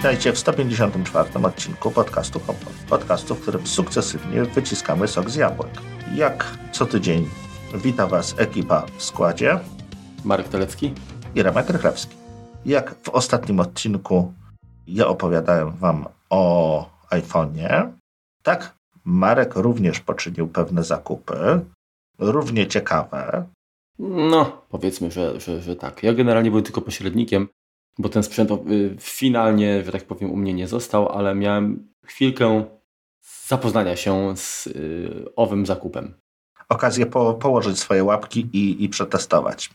Witajcie w 154 odcinku podcastu Hopon. Podcastu, w którym sukcesywnie wyciskamy sok z jabłek. Jak co tydzień wita Was ekipa w składzie Marek Telecki i Remek Rychlewski. Jak w ostatnim odcinku ja opowiadałem Wam o iPhone'ie, tak Marek również poczynił pewne zakupy, równie ciekawe. No, powiedzmy, że, że, że tak. Ja generalnie byłem tylko pośrednikiem, bo ten sprzęt y, finalnie, że tak powiem, u mnie nie został, ale miałem chwilkę zapoznania się z y, owym zakupem. Okazję po, położyć swoje łapki i, i przetestować.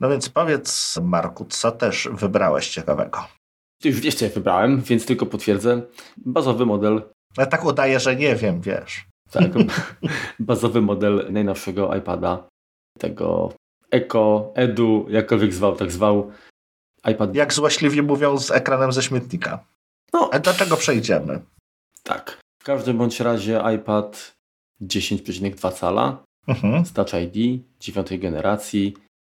No więc powiedz, Marku, co też wybrałeś ciekawego? Ty już wiesz, co ja wybrałem, więc tylko potwierdzę. Bazowy model. Ja tak udaję, że nie wiem, wiesz. Tak, bazowy model najnowszego iPada, tego Eco, Edu, jakkolwiek zwał, tak zwał. iPad. Jak złośliwie mówią, z ekranem ze śmietnika. No. A do czego przejdziemy? Tak. W każdym bądź razie iPad 10,2 cala mhm. z Touch ID, dziewiątej generacji,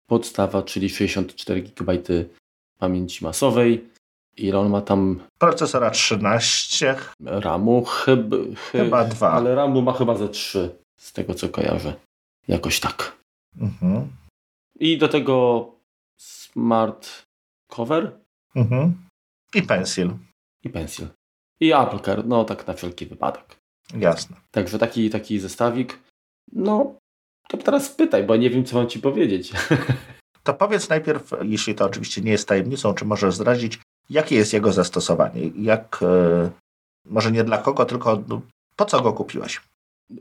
podstawa, czyli 64 GB pamięci masowej. Ile on ma tam? Procesora 13. RAMu chyba, chyba 2. Ale RAMu ma chyba ze 3, z tego co kojarzę. Jakoś tak. Mhm. I do tego smart cover. Mhm. I pencil. I pencil. I Apple Care, no tak na wszelki wypadek. Jasne. Także taki, taki zestawik. No, to teraz pytaj, bo nie wiem, co mam ci powiedzieć. To powiedz najpierw, jeśli to oczywiście nie jest tajemnicą, czy możesz zdradzić, jakie jest jego zastosowanie? Jak, e, może nie dla kogo, tylko no, po co go kupiłeś?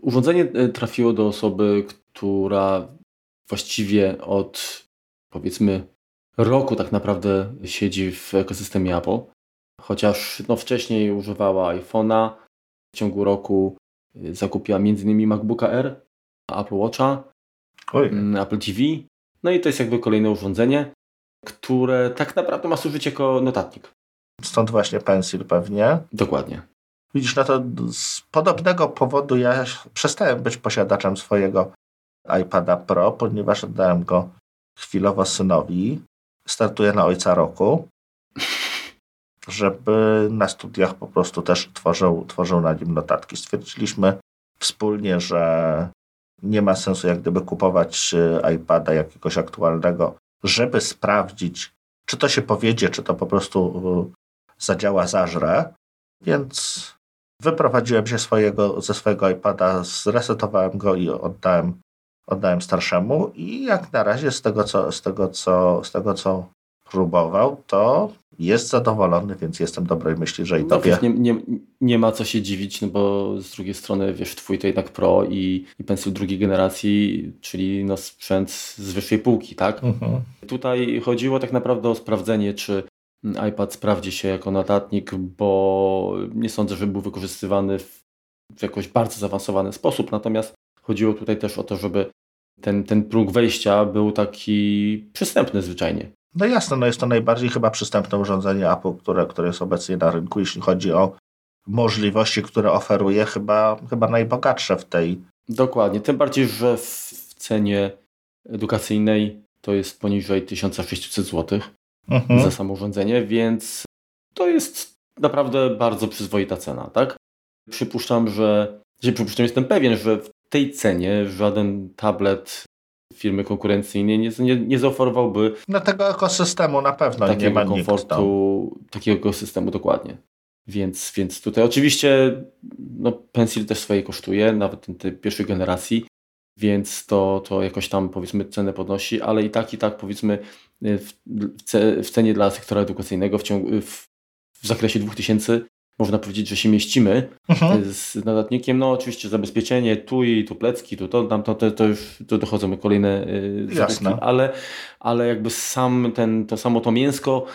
Urządzenie e, trafiło do osoby, która właściwie od powiedzmy roku tak naprawdę siedzi w ekosystemie Apple. Chociaż no, wcześniej używała iPhone'a, w ciągu roku e, zakupiła m.in. MacBooka R, Apple Watcha, Oj. Mm, Apple TV. No i to jest jakby kolejne urządzenie, które tak naprawdę ma służyć jako notatnik. Stąd właśnie Pencil pewnie. Dokładnie. Widzisz, no to z podobnego powodu ja przestałem być posiadaczem swojego iPada Pro, ponieważ oddałem go chwilowo synowi. Startuję na ojca roku, żeby na studiach po prostu też tworzył, tworzył na nim notatki. Stwierdziliśmy wspólnie, że nie ma sensu jak gdyby kupować e, iPada jakiegoś aktualnego, żeby sprawdzić, czy to się powiedzie, czy to po prostu e, zadziała zażre. Więc wyprowadziłem się swojego, ze swojego iPada, zresetowałem go i oddałem, oddałem starszemu. I jak na razie z tego, co, z tego, co, z tego, co próbował, to jest zadowolony, więc jestem dobrej myśli, że i no, tobie. Nie, nie, nie ma co się dziwić, no bo z drugiej strony, wiesz, twój to jednak Pro i, i Pencil drugiej generacji, czyli no sprzęt z wyższej półki, tak? Mhm. Tutaj chodziło tak naprawdę o sprawdzenie, czy iPad sprawdzi się jako notatnik, bo nie sądzę, że był wykorzystywany w, w jakoś bardzo zaawansowany sposób. Natomiast chodziło tutaj też o to, żeby ten, ten próg wejścia był taki przystępny zwyczajnie. No jasne, no jest to najbardziej chyba przystępne urządzenie Apple, które, które jest obecnie na rynku, jeśli chodzi o możliwości, które oferuje, chyba, chyba najbogatsze w tej. Dokładnie, tym bardziej, że w cenie edukacyjnej to jest poniżej 1600 zł Mhm. za samo urządzenie, więc to jest naprawdę bardzo przyzwoita cena, tak? Przypuszczam, że, że przypuszczam, jestem pewien, że w tej cenie żaden tablet firmy konkurencyjnej nie, nie, nie zaoferowałby No tego ekosystemu na pewno nie ma nikt. no. komfortu, takiego ekosystemu dokładnie. Więc, więc tutaj oczywiście no, Pencil też swoje kosztuje, nawet ten tej pierwszej generacji, więc to, to jakoś tam powiedzmy cenę podnosi, ale i tak, i tak powiedzmy w, w cenie dla sektora edukacyjnego w, ciągu, w, w zakresie 2000 można powiedzieć, że się mieścimy Mhm. z notatnikiem. No oczywiście zabezpieczenie tu i tu plecki, tu to, tam to, to, to już to dochodzą kolejne yy, Jasne. ale, ale jakby sam ten, to samo to mięsko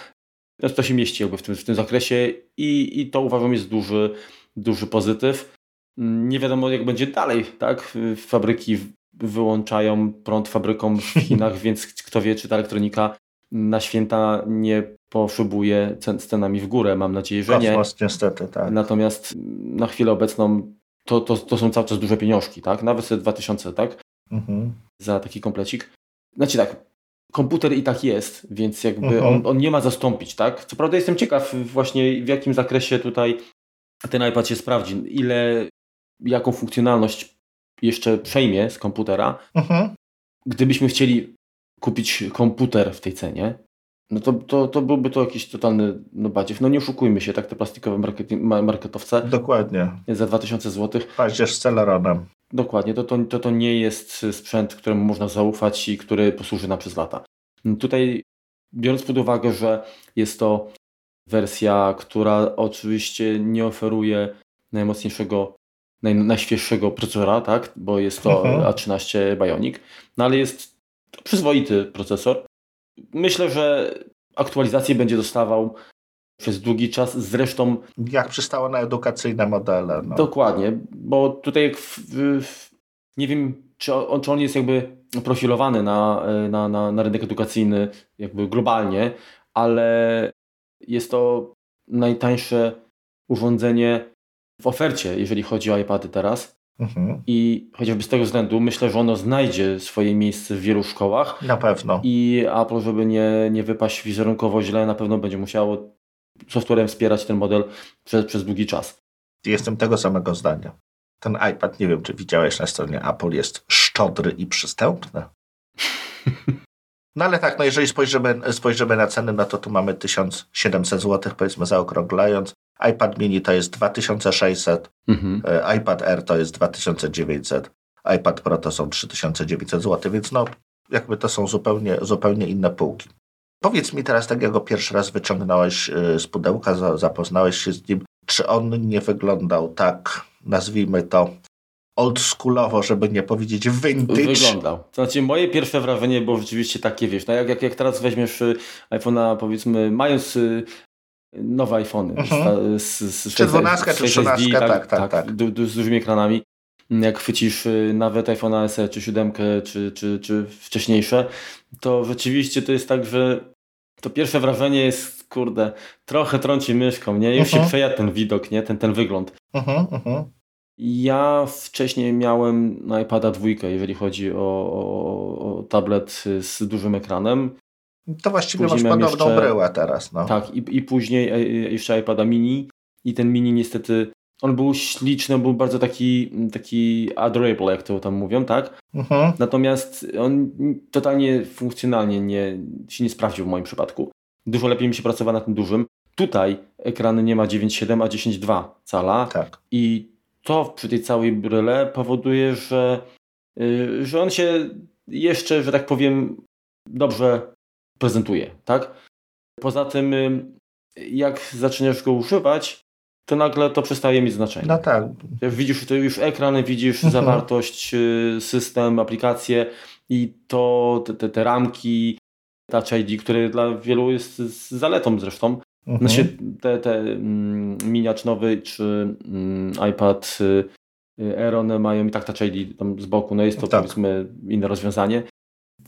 no to się mieści jakby w tym, w tym zakresie i, i to uważam jest duży, duży pozytyw. Mm, Nie wiadomo jak będzie dalej, tak? Fabryki wyłączają prąd fabrykom w Chinach, więc kto wie, czy ta elektronika na święta nie poszybuje cenami w górę. Mam nadzieję, że nie. Kosmos niestety, tak. Natomiast na chwilę obecną to, to, to są cały czas duże pieniążki, tak? Nawet te 2000, tak? Mhm. Za taki komplecik. Znaczy tak, komputer i tak jest, więc jakby -huh. on, on, nie ma zastąpić, tak? Co prawda jestem ciekaw właśnie w jakim zakresie tutaj ten iPad się sprawdzi, ile, jaką funkcjonalność jeszcze przejmie z komputera. -huh. Gdybyśmy chcieli kupić komputer w tej cenie, no to, to, to byłby to jakiś totalny no badziew. No nie oszukujmy się, tak te plastikowe marketowce. Dokładnie. Za 2000 zł. Paździerz z Celeronem. Dokładnie, to, to, to, to nie jest sprzęt, któremu można zaufać i który posłuży nam przez lata. Tutaj biorąc pod uwagę, że jest to wersja, która oczywiście nie oferuje najmocniejszego, naj, najświeższego procesora, tak? bo jest to mhm. A13 Bionic, no ale jest to przyzwoity procesor. Myślę, że aktualizację będzie dostawał przez długi czas. Zresztą. Jak przystało na edukacyjne modele. No. Dokładnie, bo tutaj w, w, nie wiem, czy on, czy on jest jakby profilowany na, na, na, na rynek edukacyjny, jakby globalnie, ale jest to najtańsze urządzenie w ofercie, jeżeli chodzi o iPady teraz. Mhm. I chociażby z tego względu myślę, że ono znajdzie swoje miejsce w wielu szkołach. Na pewno. I Apple, żeby nie, nie wypaść wizerunkowo źle, na pewno będzie musiało softwarem wspierać ten model przez, przez długi czas. Jestem tego samego zdania. Ten iPad, nie wiem, czy widziałeś na stronie Apple, jest szczodry i przystępny. No ale tak, no jeżeli spojrzymy, spojrzymy na ceny, no to tu mamy 1700 zł, powiedzmy zaokrąglając. iPad mini to jest 2600, mhm. E, iPad Air to jest 2900, iPad Pro to są 3900 zł, więc no jakby to są zupełnie, zupełnie inne półki. Powiedz mi teraz, tak jak go pierwszy raz wyciągnąłeś e, z pudełka, zapoznałeś się z nim, czy on nie wyglądał tak, nazwijmy to, oldschoolowo, żeby nie powiedzieć vintage. Wyglądał. Znaczy moje pierwsze wrażenie było rzeczywiście takie, wiesz, no jak, jak, jak teraz weźmiesz y, iPhone'a, powiedzmy, mając nowe iPhony mhm. z, z, czy 12, czy 13, tak, tak, tak, tak. z dużymi ekranami, jak chwycisz y, nawet iPhone'a SE, czy 7, czy, czy, czy wcześniejsze, to rzeczywiście to jest tak, że to pierwsze wrażenie jest, kurde, trochę trąci myszką, nie? Już uh -huh. się mhm. przejadł ten widok, nie? Ten, ten wygląd. Uh -huh, uh -huh. Ja wcześniej miałem na iPada dwójkę, jeżeli chodzi o, o, o, tablet z dużym ekranem. To właściwie później masz podobną jeszcze, bryłę teraz. No. Tak, i, i później e, e, jeszcze iPada mini i ten mini niestety, on był śliczny, był bardzo taki, taki adorable, jak to tam mówią, tak? Mhm. Natomiast on totalnie funkcjonalnie nie, się nie sprawdził w moim przypadku. Dużo lepiej mi się pracowało na tym dużym. Tutaj ekrany nie ma 9,7, a 10,2 cala. Tak. I to przy tej całej bryle powoduje, że, yy, że on się jeszcze, że tak powiem, dobrze prezentuje, tak? Poza tym, yy, jak zaczynasz go używać, to nagle to przestaje mieć znaczenie. No tak. Widzisz to już ekran, widzisz mhm. zawartość, yy, system, aplikacje i to te, te ramki, Touch ID, które dla wielu jest zaletą zresztą, Mhm. Znaczy te, te mm, miniacz nowy czy mm, iPad y, Air one mają i tak Touch ID tam z boku, no jest to tak. powiedzmy inne rozwiązanie.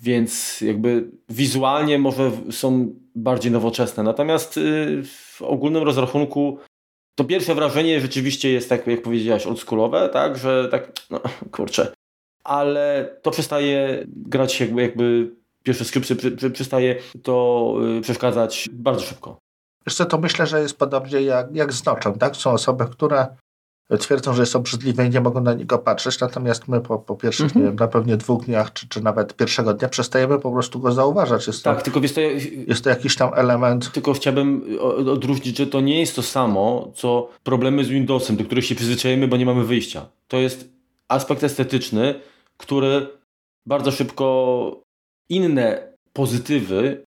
Więc jakby wizualnie może są bardziej nowoczesne. Natomiast y, w ogólnym rozrachunku to pierwsze wrażenie rzeczywiście jest tak, jak powiedziałaś, oldschoolowe, tak, że tak, no kurczę. Ale to przestaje grać jakby, jakby pierwsze skrzypce, przestaje to y, przeszkadzać bardzo szybko. Co, to myślę, że jest podobnie jak, jak z noczą, tak? Są osoby, które twierdzą, że jest obrzydliwe i nie mogą na niego patrzeć, natomiast my po, po pierwszych, -hmm. nie wiem, na pewnie dwóch dniach, czy, czy nawet pierwszego dnia przestajemy po prostu go zauważać. Jest tak, to, tylko wiesz, to, jest to jakiś tam element. Tylko chciałbym odróżnić, że to nie jest to samo, co problemy z Windowsem, do których się przyzwyczajemy, bo nie mamy wyjścia. To jest aspekt estetyczny, który bardzo szybko inne pozytywy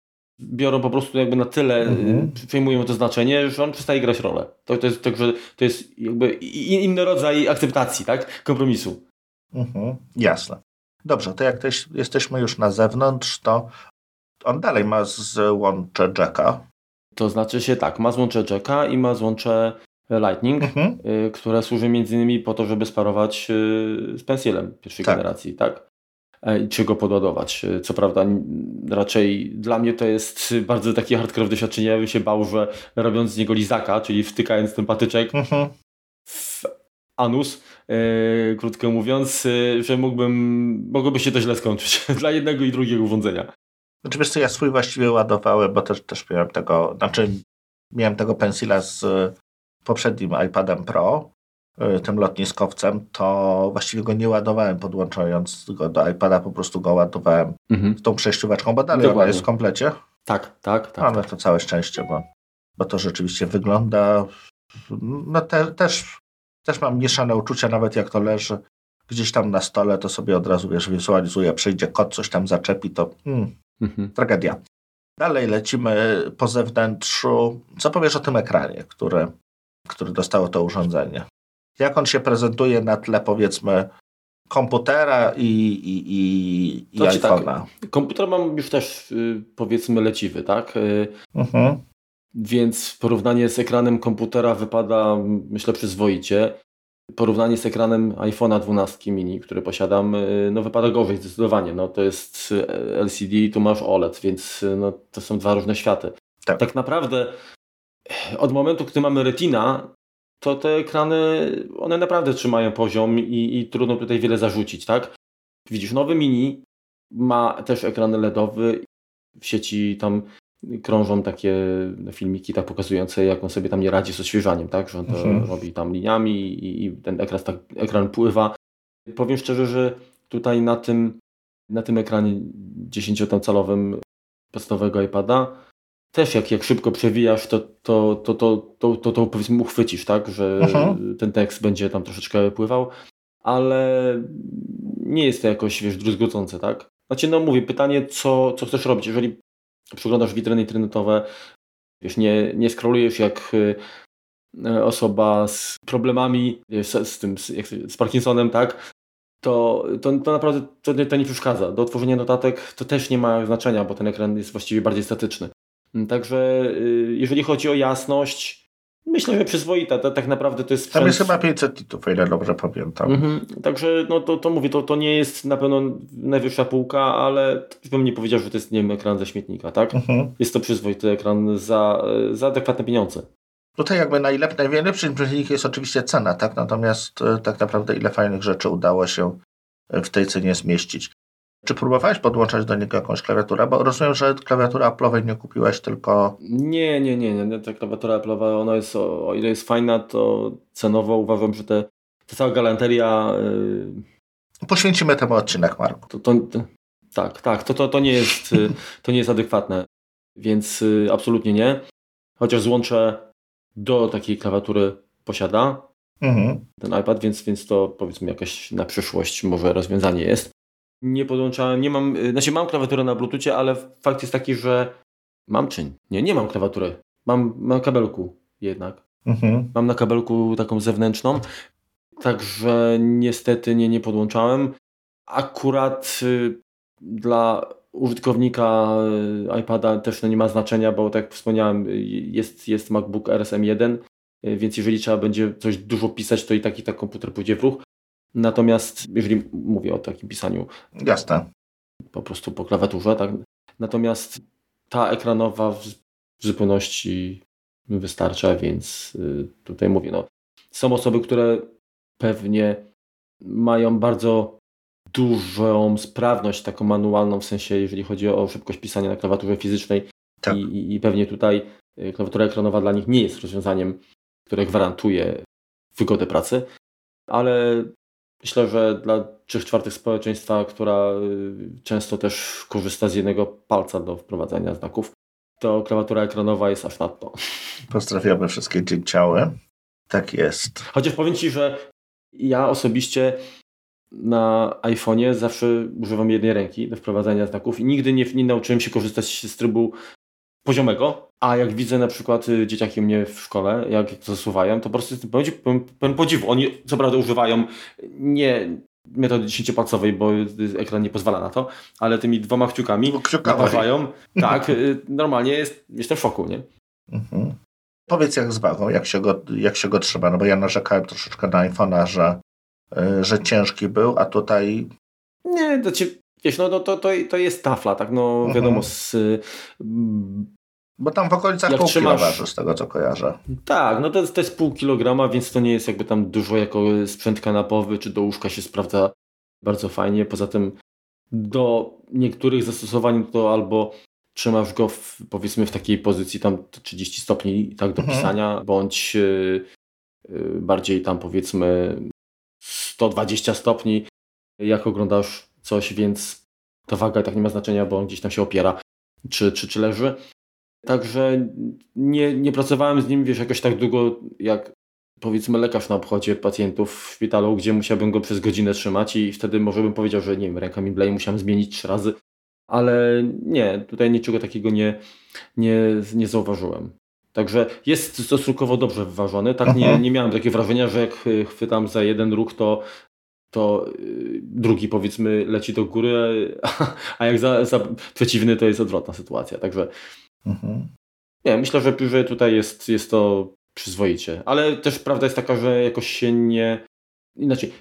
biorą po prostu jakby na tyle, mhm. Y, przejmują to znaczenie, że on przestaje grać rolę. To, to jest także to jest jakby inny rodzaj akceptacji, tak? Kompromisu. Mhm. Jasne. Dobrze, to jak też jesteśmy już na zewnątrz, to on dalej ma złącze jacka. To znaczy się tak, ma złącze jacka i ma złącze Lightning, mhm. y, które służy między innymi po to, żeby sparować y, z pensielem pierwszej tak. generacji, tak? E, czy go podładować. E, co prawda raczej dla mnie to jest bardzo takie hardcore doświadczenie. Ja bym się bał, że robiąc z niego lizaka, czyli wtykając ten patyczek mhm. w anus, e, krótko mówiąc, że mógłbym, mogłoby się to źle skończyć dla jednego i drugiego urządzenia. Znaczy wiesz co, ja swój właściwie ładowałem, bo też, też miałem tego, znaczy miałem tego pensila z poprzednim iPadem Pro, tym lotniskowcem, to właściwie go nie ładowałem podłączając go do iPada, po prostu go ładowałem mhm. tą przejścióweczką, bo dalej ona jest w komplecie. Tak, tak, tak. Ale tak. to całe szczęście, bo, bo to rzeczywiście wygląda, no te, też, też mam mieszane uczucia, nawet jak to leży gdzieś tam na stole, to sobie od razu, wiesz, wizualizuję, przyjdzie kot, coś tam zaczepi, to hmm, mhm. tragedia. Dalej lecimy po zewnętrzu. Co powiesz o tym ekranie, który, który dostało to urządzenie? Jak on się prezentuje na tle, powiedzmy, komputera i, i, i, i znaczy iPhone'a? Tak, komputer mam już też, y, powiedzmy, leciwy, tak? Y, mhm. Więc porównanie z ekranem komputera wypada, myślę, przyzwoicie porównanie z ekranem iPhone'a 12 mini, który posiadam, y, no wypada gorzej zdecydowanie. No, to jest LCD, tu masz OLED, więc no, to są dwa różne światy. Tak. tak naprawdę od momentu, gdy mamy Retina, to te ekrany, one naprawdę trzymają poziom i, i trudno tutaj wiele zarzucić, tak? Widzisz, nowy mini ma też ekran LEDowy w sieci tam krążą takie filmiki tak pokazujące, jak on sobie tam nie radzi z odświeżaniem, tak? Że on to mhm. robi tam liniami i, i ten ekran, tak, ekran pływa. Powiem szczerze, że tutaj na tym, na tym ekranie 10-calowym podstawowego iPada też jak, jak szybko przewijasz, to, to, to, to, to, to, to powiedzmy uchwycisz, tak? Że mhm. ten tekst będzie tam troszeczkę pływał, ale nie jest to jakoś, wiesz, druzgocące, tak? Znaczy, no mówię, pytanie, co, co chcesz robić? Jeżeli przeglądasz witryny internetowe, wiesz, nie, nie scrollujesz jak e, osoba z problemami z, z tym, z, z Parkinsonem, tak? To, to, to naprawdę to, to nie przeszkadza. Do tworzenia notatek to też nie ma znaczenia, bo ten ekran jest właściwie bardziej statyczny. Także y, jeżeli chodzi o jasność, Myślę, że przyzwoita. To, tak naprawdę to jest sprzęt... Tam jest chyba 500 titów, o ile dobrze pamiętam. Mhm. Także no to, to mówię, to, to nie jest na pewno najwyższa półka, ale bym nie powiedział, że to jest nie wiem, ekran ze śmietnika, tak? Mhm. Jest to przyzwoity ekran za, za adekwatne pieniądze. Tutaj jakby najlepszy, najlepszym czynnikiem jest oczywiście cena, tak? Natomiast e, tak naprawdę ile fajnych rzeczy udało się w tej cenie zmieścić. Czy próbowałeś podłączać do niego jakąś klawiaturę? Bo rozumiem, że klawiatury Apple'owej nie kupiłeś, tylko... Nie, nie, nie. nie. Ta klawiatura Apple'owa, ona jest, o, o ile jest fajna, to cenowo uważam, że te, ta cała galanteria... Yy... Poświęcimy temu odcinek, Marku. To, to, to, tak, tak. To, to, to, nie jest, y, to nie jest adekwatne. Więc yy, absolutnie nie. Chociaż złącze do takiej klawiatury posiada mhm. ten iPad, więc, więc to powiedzmy jakaś na przyszłość może rozwiązanie jest nie podłączałem, nie mam, y, znaczy mam klawiaturę na Bluetoothie, ale fakt jest taki, że mam czyn. Nie, nie mam klawiatury. Mam na kabelku jednak. Mhm. Mam na kabelku taką zewnętrzną, także niestety nie, nie podłączałem. Akurat y, dla użytkownika y, iPada też no nie ma znaczenia, bo tak jak wspomniałem, jest, jest MacBook RSM 1, więc jeżeli trzeba będzie coś dużo pisać, to i tak i tak komputer pójdzie w ruch. Natomiast, jeżeli mówię o takim pisaniu. Jasne. Po prostu po klawiaturze, tak. Natomiast ta ekranowa w zupełności wystarcza, więc y, tutaj mówię, no, są osoby, które pewnie mają bardzo dużą sprawność taką manualną, w sensie jeżeli chodzi o szybkość pisania na klawiaturze fizycznej tak. i, i pewnie tutaj y, klawiatura ekranowa dla nich nie jest rozwiązaniem, które gwarantuje wygodę pracy, ale Myślę, że dla trzech czwartych społeczeństwa, która y, często też korzysta z jednego palca do wprowadzania znaków, to klawiatura ekranowa jest aż nadto. Pozdrawiamy wszystkie dzięcioły. Tak jest. Chociaż powiem Ci, że ja osobiście na iPhone'ie zawsze używam jednej ręki do wprowadzania znaków i nigdy nie, nie nauczyłem się korzystać z trybu poziomego, a jak widzę na przykład y, dzieciaki mnie w szkole, jak zasuwają, to po prostu pełen podziwu. Oni co prawda używają nie metody dziesięciopalcowej, bo ekran nie pozwala na to, ale tymi dwoma kciukami naparzają. Tak, y, normalnie jest, jestem w szoku, nie? Mhm. Powiedz jak z wagą, jak się, go, jak się go trzyma, no bo ja narzekałem troszeczkę na iPhone'a, że, y, że ciężki był, a tutaj... Nie, to ci, Wiesz, no, no to, to, to jest tafla, tak, no mhm. wiadomo, z, bo tam w okolicach pół trzymasz... kilo z tego co kojarzę. Tak, no to jest, to jest pół kilograma, więc to nie jest jakby tam dużo jako sprzęt kanapowy, czy do łóżka się sprawdza bardzo fajnie. Poza tym do niektórych zastosowań to albo trzymasz go w, powiedzmy w takiej pozycji tam 30 stopni tak do mhm. pisania, bądź yy, bardziej tam powiedzmy 120 stopni, jak oglądasz coś, więc ta waga tak nie ma znaczenia, bo on gdzieś tam się opiera, czy, czy, czy leży. Także nie, nie pracowałem z nim, wiesz, jakoś tak długo, jak powiedzmy lekarz na obchodzie pacjentów w szpitalu, gdzie musiałbym go przez godzinę trzymać i wtedy może bym powiedział, że nie wiem, ręka mi blei, musiałem zmienić trzy razy, ale nie, tutaj niczego takiego nie, nie, nie zauważyłem. Także jest stosunkowo dobrze wyważony. Tak nie, nie miałem takiego wrażenia, że jak chwytam za jeden ruch, to, to y, drugi powiedzmy leci do góry, a jak za, za przeciwny to jest odwrotna sytuacja. Także mhm. nie, myślę, że, że tutaj jest, jest to przyzwoicie. Ale też prawda jest taka, że jakoś się nie. Inaczej,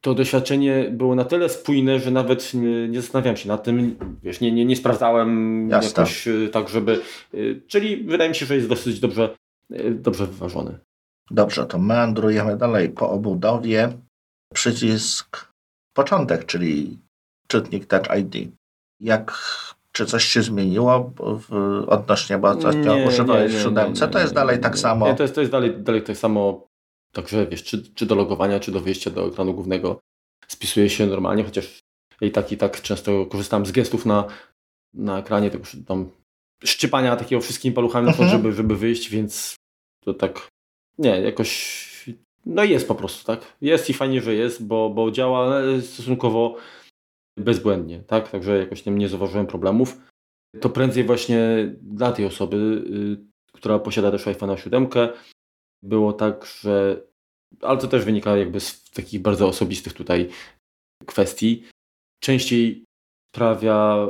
to doświadczenie było na tyle spójne, że nawet nie, nie zastanawiałem się nad tym, wiesz, nie, nie, nie sprawdzałem Jasne. jakoś y, tak, żeby... Y, czyli wydaje mi się, że jest dosyć dobrze, dobrze wyważony. Dobrze, to meandrujemy dalej po obudowie. Przycisk początek, czyli czytnik Touch ID. Jak, czy coś się zmieniło w, odnośnie, bo ostatnio używałeś w siódemce, to jest dalej tak samo? Nie, to jest, to jest dalej, dalej tak samo Także wiesz, czy, czy do logowania, czy do wyjścia do ekranu głównego spisuje się normalnie, chociaż i tak i tak często korzystam z gestów na, na ekranie, tego tam szczypania takiego wszystkimi paluchami, mhm. żeby, żeby wyjść, więc to tak nie, jakoś no jest po prostu, tak? Jest i fajnie, że jest, bo, bo działa stosunkowo bezbłędnie, tak? Także jakoś nie, nie zauważyłem problemów. To prędzej właśnie dla tej osoby, y, która posiada też iPhone'a 7, było tak, że ale to też wynika jakby z takich bardzo osobistych tutaj kwestii. Częściej sprawia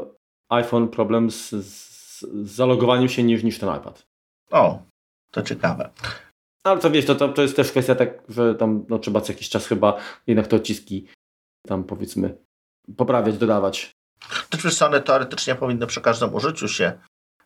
iPhone problem z, z, z zalogowaniem się niż, niż ten iPad. O, to ciekawe. Ale to wiesz, to, to, to jest też kwestia tak, że tam no, trzeba co jakiś czas chyba jednak te odciski tam powiedzmy poprawiać, dodawać. To wiesz, one teoretycznie powinny przy każdym użyciu się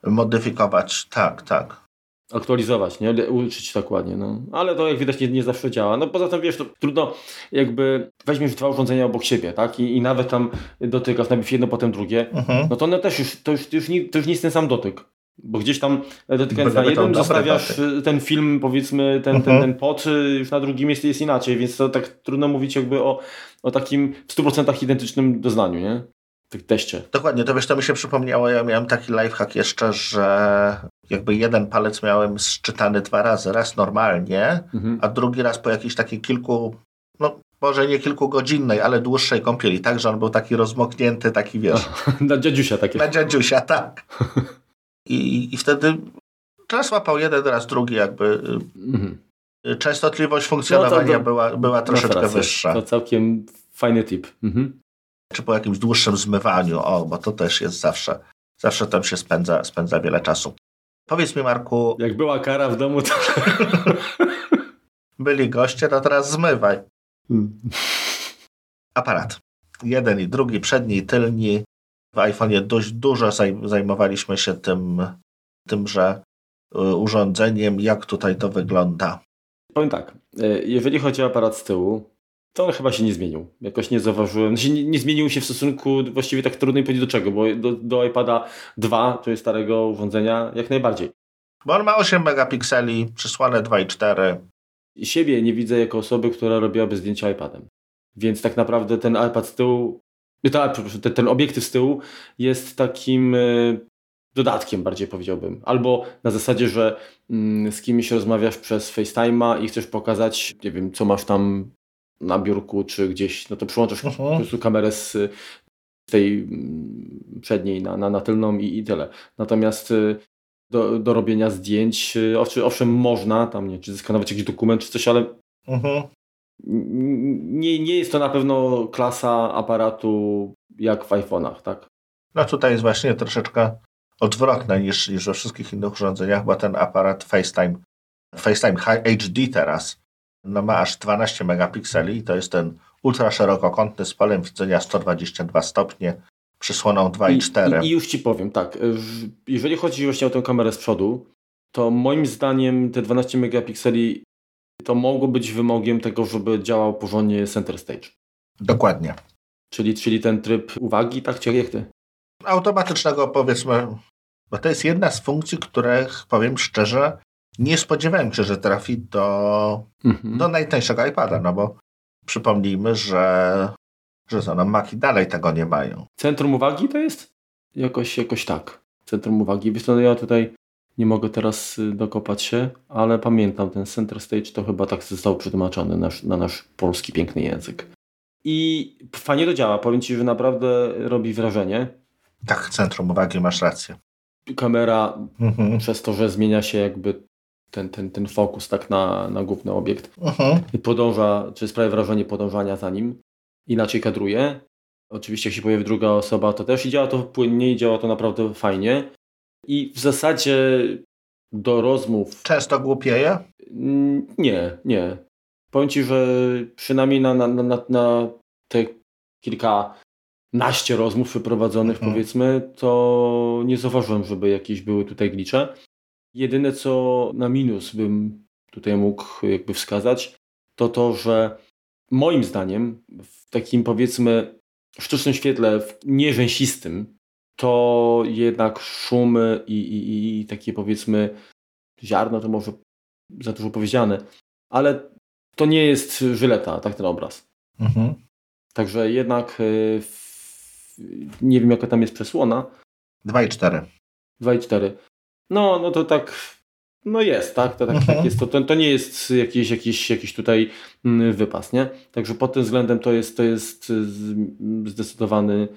modyfikować. Tak, tak aktualizować, nie? Uczyć tak ładnie, no. Ale to jak widać nie, nie zawsze działa. No poza tym wiesz, to trudno jakby weźmiesz dwa urządzenia obok siebie, tak? I, i nawet tam dotykasz najpierw jedno, potem drugie, mhm. no to one też już, to już, to już, nie, to już nie jest ten sam dotyk. Bo gdzieś tam dotykając na jednym zostawiasz ten film, powiedzmy, ten, mhm. ten, ten pot, już na drugim jest, jest inaczej, więc to tak trudno mówić jakby o, o takim w 100% identycznym doznaniu, nie? tych teście. Dokładnie, to wiesz, to mi się przypomniało, ja miałem taki lifehack jeszcze, że jakby jeden palec miałem szczytany dwa razy, raz normalnie, mhm. a drugi raz po jakiejś takiej kilku, no może nie kilkugodzinnej, ale dłuższej kąpieli, tak, że on był taki rozmoknięty, taki wiesz. Na dziadziusia takie. Na dziadziusia, tak. I, i wtedy raz łapał jeden, raz drugi jakby. Mhm. Częstotliwość funkcjonowania no to, to, była, była troszeczkę no wyższa. To całkiem fajny tip. Mhm czy po jakimś dłuższym zmywaniu, o, bo to też jest zawsze, zawsze tam się spędza, spędza wiele czasu. Powiedz mi, Marku. Jak była kara w domu, to. Byli goście, to teraz zmywaj. Hmm. Aparat. Jeden i drugi, przedni i tylni. W iPhone'ie dość dużo zajmowaliśmy się tym, tymże y, urządzeniem. Jak tutaj to wygląda? Powiem tak. Y, jeżeli chodzi o aparat z tyłu, to on chyba się nie zmienił. Jakoś nie zauważyłem. Znaczy nie, nie zmienił się w stosunku właściwie tak trudno powiedzieć do czego, bo do, do iPada 2, czyli starego urządzenia, jak najbardziej. Bo on ma 8 megapikseli, przysłane 2,4. I siebie nie widzę jako osoby, która robiłaby zdjęcia iPadem. Więc tak naprawdę ten iPad z tyłu, to, ten, ten obiektyw z tyłu jest takim y, dodatkiem bardziej powiedziałbym. Albo na zasadzie, że mm, z kimś rozmawiasz przez FaceTime'a i chcesz pokazać, nie wiem, co masz tam na biurku czy gdzieś, no to przyłączasz uh -huh. po prostu kamerę z tej mm, przedniej na, na, na tylną i, i tyle. Natomiast y, do, do robienia zdjęć, y, owszem, owszem można tam, nie czy zeskanować jakiś dokument czy coś, ale mhm. Nie, nie jest to na pewno klasa aparatu jak w iPhone'ach, tak? No tutaj jest właśnie troszeczkę odwrotne niż, niż we wszystkich innych urządzeniach, bo ten aparat FaceTime, FaceTime HD teraz no ma aż 12 megapikseli i to jest ten ultra szerokokątny z polem widzenia 122 stopnie, przysłoną 2,4. I, i, I już Ci powiem, tak, jeżeli chodzi właśnie o tę kamerę z przodu, to moim zdaniem te 12 megapikseli to mogło być wymogiem tego, żeby działał porządnie center stage. Dokładnie. Czyli, czyli ten tryb uwagi, tak czy jak ty? Automatycznego powiedzmy, bo to jest jedna z funkcji, których powiem szczerze, nie spodziewałem się, że trafi do, mhm. do najtańszego iPada, no bo przypomnijmy, że, że co, no Maki dalej tego nie mają. Centrum uwagi to jest? Jakoś, jakoś tak. Centrum uwagi. Wiesz, no ja tutaj nie mogę teraz y, dokopać się, ale pamiętam, ten Center Stage to chyba tak został przetłumaczony na, na nasz polski piękny język. I fajnie to działa. Powiem Ci, że naprawdę robi wrażenie. Tak, centrum uwagi, masz rację. Kamera mhm. przez to, że zmienia się jakby ten, ten, ten fokus tak na, na główny obiekt mhm. i podąża, czy sprawia wrażenie podążania za nim. Inaczej kadruje. Oczywiście jak się pojawi druga osoba, to też i działa to płynnie i działa to naprawdę fajnie. I w zasadzie do rozmów... Często głupieje? Nie, nie. Powiem Ci, że przynajmniej na, na, na, na te kilkanaście rozmów przeprowadzonych mhm. powiedzmy, to nie zauważyłem, żeby jakieś były tutaj glicze. Jedyne co na minus bym tutaj mógł jakby wskazać, to to, że moim zdaniem w takim powiedzmy sztucznym świetle nierzęsistym to jednak szumy i, i, i takie powiedzmy ziarno to może za dużo powiedziane, ale to nie jest żyleta, tak ten obraz. Mhm. Także jednak y, nie wiem jaka tam jest przesłona. 2,4. 2,4. No, no to tak, no jest, tak, to, tak, tak mhm. jest. To, to, to, nie jest jakiś, jakiś, jakiś tutaj mm, wypas, nie? Także pod tym względem to jest, to jest zdecydowany,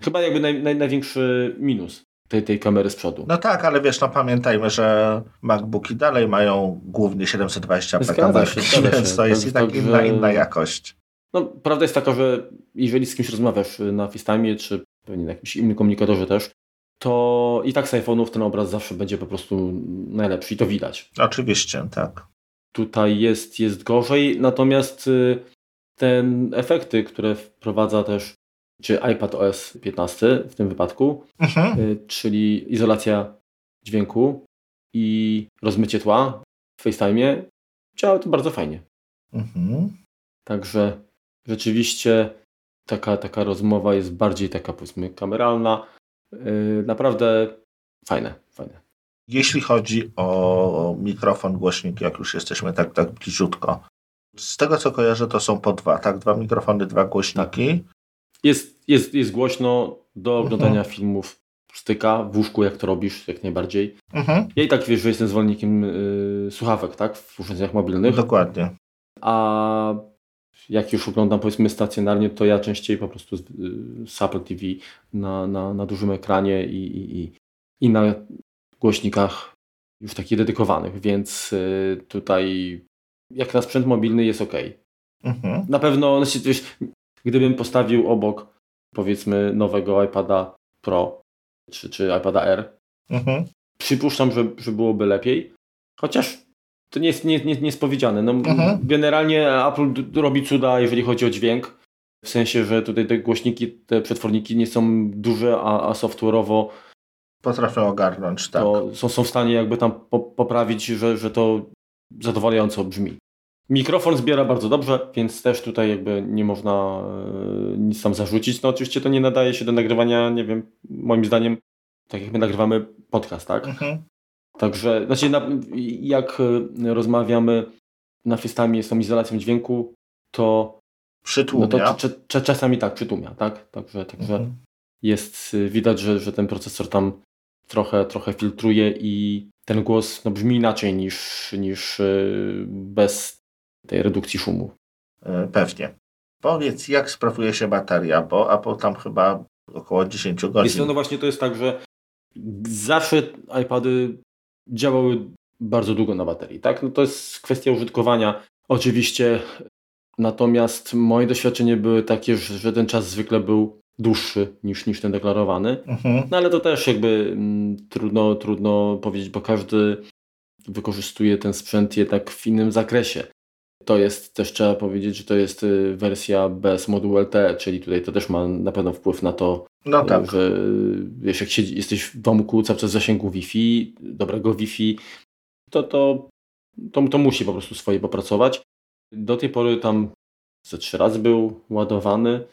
chyba jakby naj, naj, największy minus tej, tej kamery z przodu. No tak, ale wiesz, no pamiętajmy, że MacBooki dalej mają głównie 720p kamerki, więc to jest i tak inna, inna jakość. No, prawda jest taka, że jeżeli z kimś rozmawiasz na FaceTime, czy pewnie na jakimś innym komunikatorze też, to i tak z iPhone'ów ten obraz zawsze będzie po prostu najlepszy i to widać. Oczywiście, tak. Tutaj jest, jest gorzej, natomiast y, te efekty, które wprowadza też czy iPad OS 15 w tym wypadku, mhm. Y, czyli izolacja dźwięku i rozmycie tła w FaceTime, działa to bardzo fajnie. Mhm. Także rzeczywiście taka, taka rozmowa jest bardziej taka powiedzmy kameralna, Yy, naprawdę fajne, fajne. Jeśli chodzi o mikrofon, głośnik, jak już jesteśmy tak, tak bliziutko, z tego co kojarzę, to są po dwa, tak? Dwa mikrofony, dwa głośniki. Jest, jest, jest głośno do oglądania mhm. filmów styka w łóżku, jak to robisz, jak najbardziej. Mhm. Ja i tak wiesz, że jestem zwolennikiem yy, słuchawek, tak? W urządzeniach mobilnych. Dokładnie. A jak już oglądam powiedzmy stacjonarnie, to ja częściej po prostu z Apple TV na, na, na dużym ekranie i, i, i na głośnikach już takich dedykowanych, więc y, tutaj jak na sprzęt mobilny jest ok. Mhm. Na pewno, znaczy, wiesz, gdybym postawił obok powiedzmy nowego iPada Pro czy, czy iPada R, mhm. przypuszczam, że, że byłoby lepiej, chociaż to nie jest, nie, nie. No, mhm. Generalnie Apple robi cuda, jeżeli chodzi o dźwięk. W sensie, że tutaj te głośniki, te przetworniki nie są duże, a, a software'owo potrafią ogarnąć, tak. To są, są w stanie jakby tam po, poprawić, że, że to zadowalająco brzmi. Mikrofon zbiera bardzo dobrze, więc też tutaj jakby nie można e, nic tam zarzucić. No oczywiście to nie nadaje się do nagrywania, nie wiem, moim zdaniem, tak jak my nagrywamy podcast, tak? Mhm. Także, znaczy, na, jak e, rozmawiamy na FaceTime z tą izolacją dźwięku, to przytłumia. No to czasami tak, przytłumia, tak? Także, także mhm. jest, e, widać, że, że ten procesor tam trochę, trochę filtruje i ten głos no, brzmi inaczej niż, niż bez tej redukcji szumu. Pewnie. Powiedz, jak sprawuje się bateria, bo Apple tam chyba około 10 godzin. Jest, no właśnie to jest tak, że zawsze iPady działały bardzo długo na baterii. Tak? No to jest kwestia użytkowania. Oczywiście, natomiast moje doświadczenia były takie, że ten czas zwykle był dłuższy niż, niż ten deklarowany. Mhm. No ale to też jakby mm, trudno, trudno powiedzieć, bo każdy wykorzystuje ten sprzęt jednak w innym zakresie. To jest też trzeba powiedzieć, że to jest y, wersja bez modułu LTE, czyli tutaj to też ma na pewno wpływ na to, no tak. że wiesz, jak siedzi, jesteś w domku cały czas zasięgu Wi-Fi, dobrego Wi-Fi, to, to, to, to musi po prostu swoje popracować. Do tej pory tam ze trzy razy był ładowany.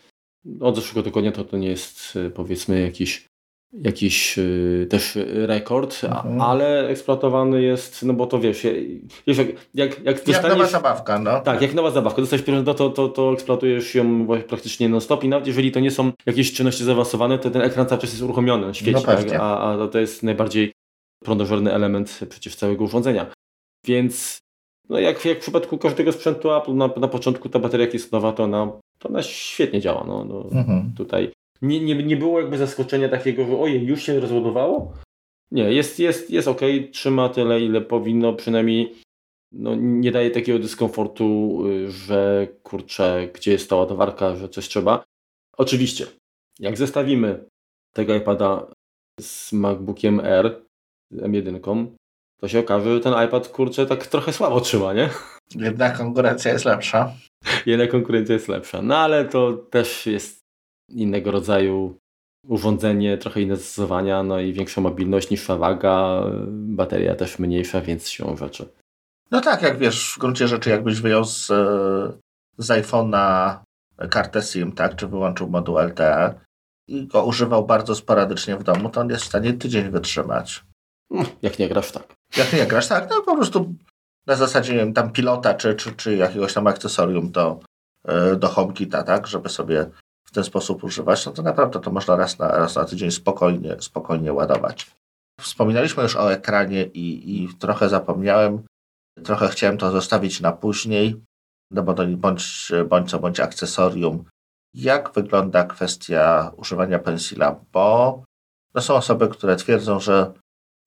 od zeszłego tygodnia to, to nie jest powiedzmy jakiś jakiś y, też rekord, mhm. ale eksploatowany jest, no bo to wiesz, wiesz jak, jak, jak dostaniesz... Jak nowa zabawka, no. Tak, jak nowa zabawka. Dostajesz pieniądze, no to, to, to eksploatujesz ją praktycznie non-stop i nawet jeżeli to nie są jakieś czynności zaawansowane, to ten ekran cały czas jest uruchomiony, on świeci, no tak? a, a to jest najbardziej prądożerny element przecież całego urządzenia. Więc no jak, jak w przypadku każdego sprzętu Apple na, na początku ta bateria jak jest nowa, to ona, to ona świetnie działa. No, no mhm. Tutaj nie, nie, nie było jakby zaskoczenia takiego, że ojej, już się rozładowało? Nie, jest, jest, jest ok, trzyma tyle, ile powinno, przynajmniej no, nie daje takiego dyskomfortu, y, że kurczę, gdzie jest ta ładowarka, że coś trzeba. Oczywiście, jak zestawimy tego iPada z MacBookiem R, M1, to się okaże, że ten iPad, kurczę, tak trochę słabo trzyma, nie? Jednak konkurencja jest lepsza. Jednak konkurencja jest lepsza. No ale to też jest innego rodzaju urządzenie, trochę inne zastosowania, no i większa mobilność, niższa waga, bateria też mniejsza, więc siłą rzeczy. No tak, jak wiesz, w gruncie rzeczy jakbyś wyjął z, z iPhone'a kartę SIM, tak, czy wyłączył moduł LTE i go używał bardzo sporadycznie w domu, to on jest w stanie tydzień wytrzymać. No, jak nie grasz, tak. Jak nie grasz, tak, no po prostu na zasadzie wiem, tam pilota, czy, czy, czy jakiegoś tam akcesorium do, e, do HomeKita, tak, żeby sobie w ten sposób używać, no to naprawdę to można raz na, raz na tydzień spokojnie, spokojnie ładować. Wspominaliśmy już o ekranie i, i trochę zapomniałem, trochę chciałem to zostawić na później, no bo to bądź, bądź co bądź akcesorium. Jak wygląda kwestia używania pensila? Bo no są osoby, które twierdzą, że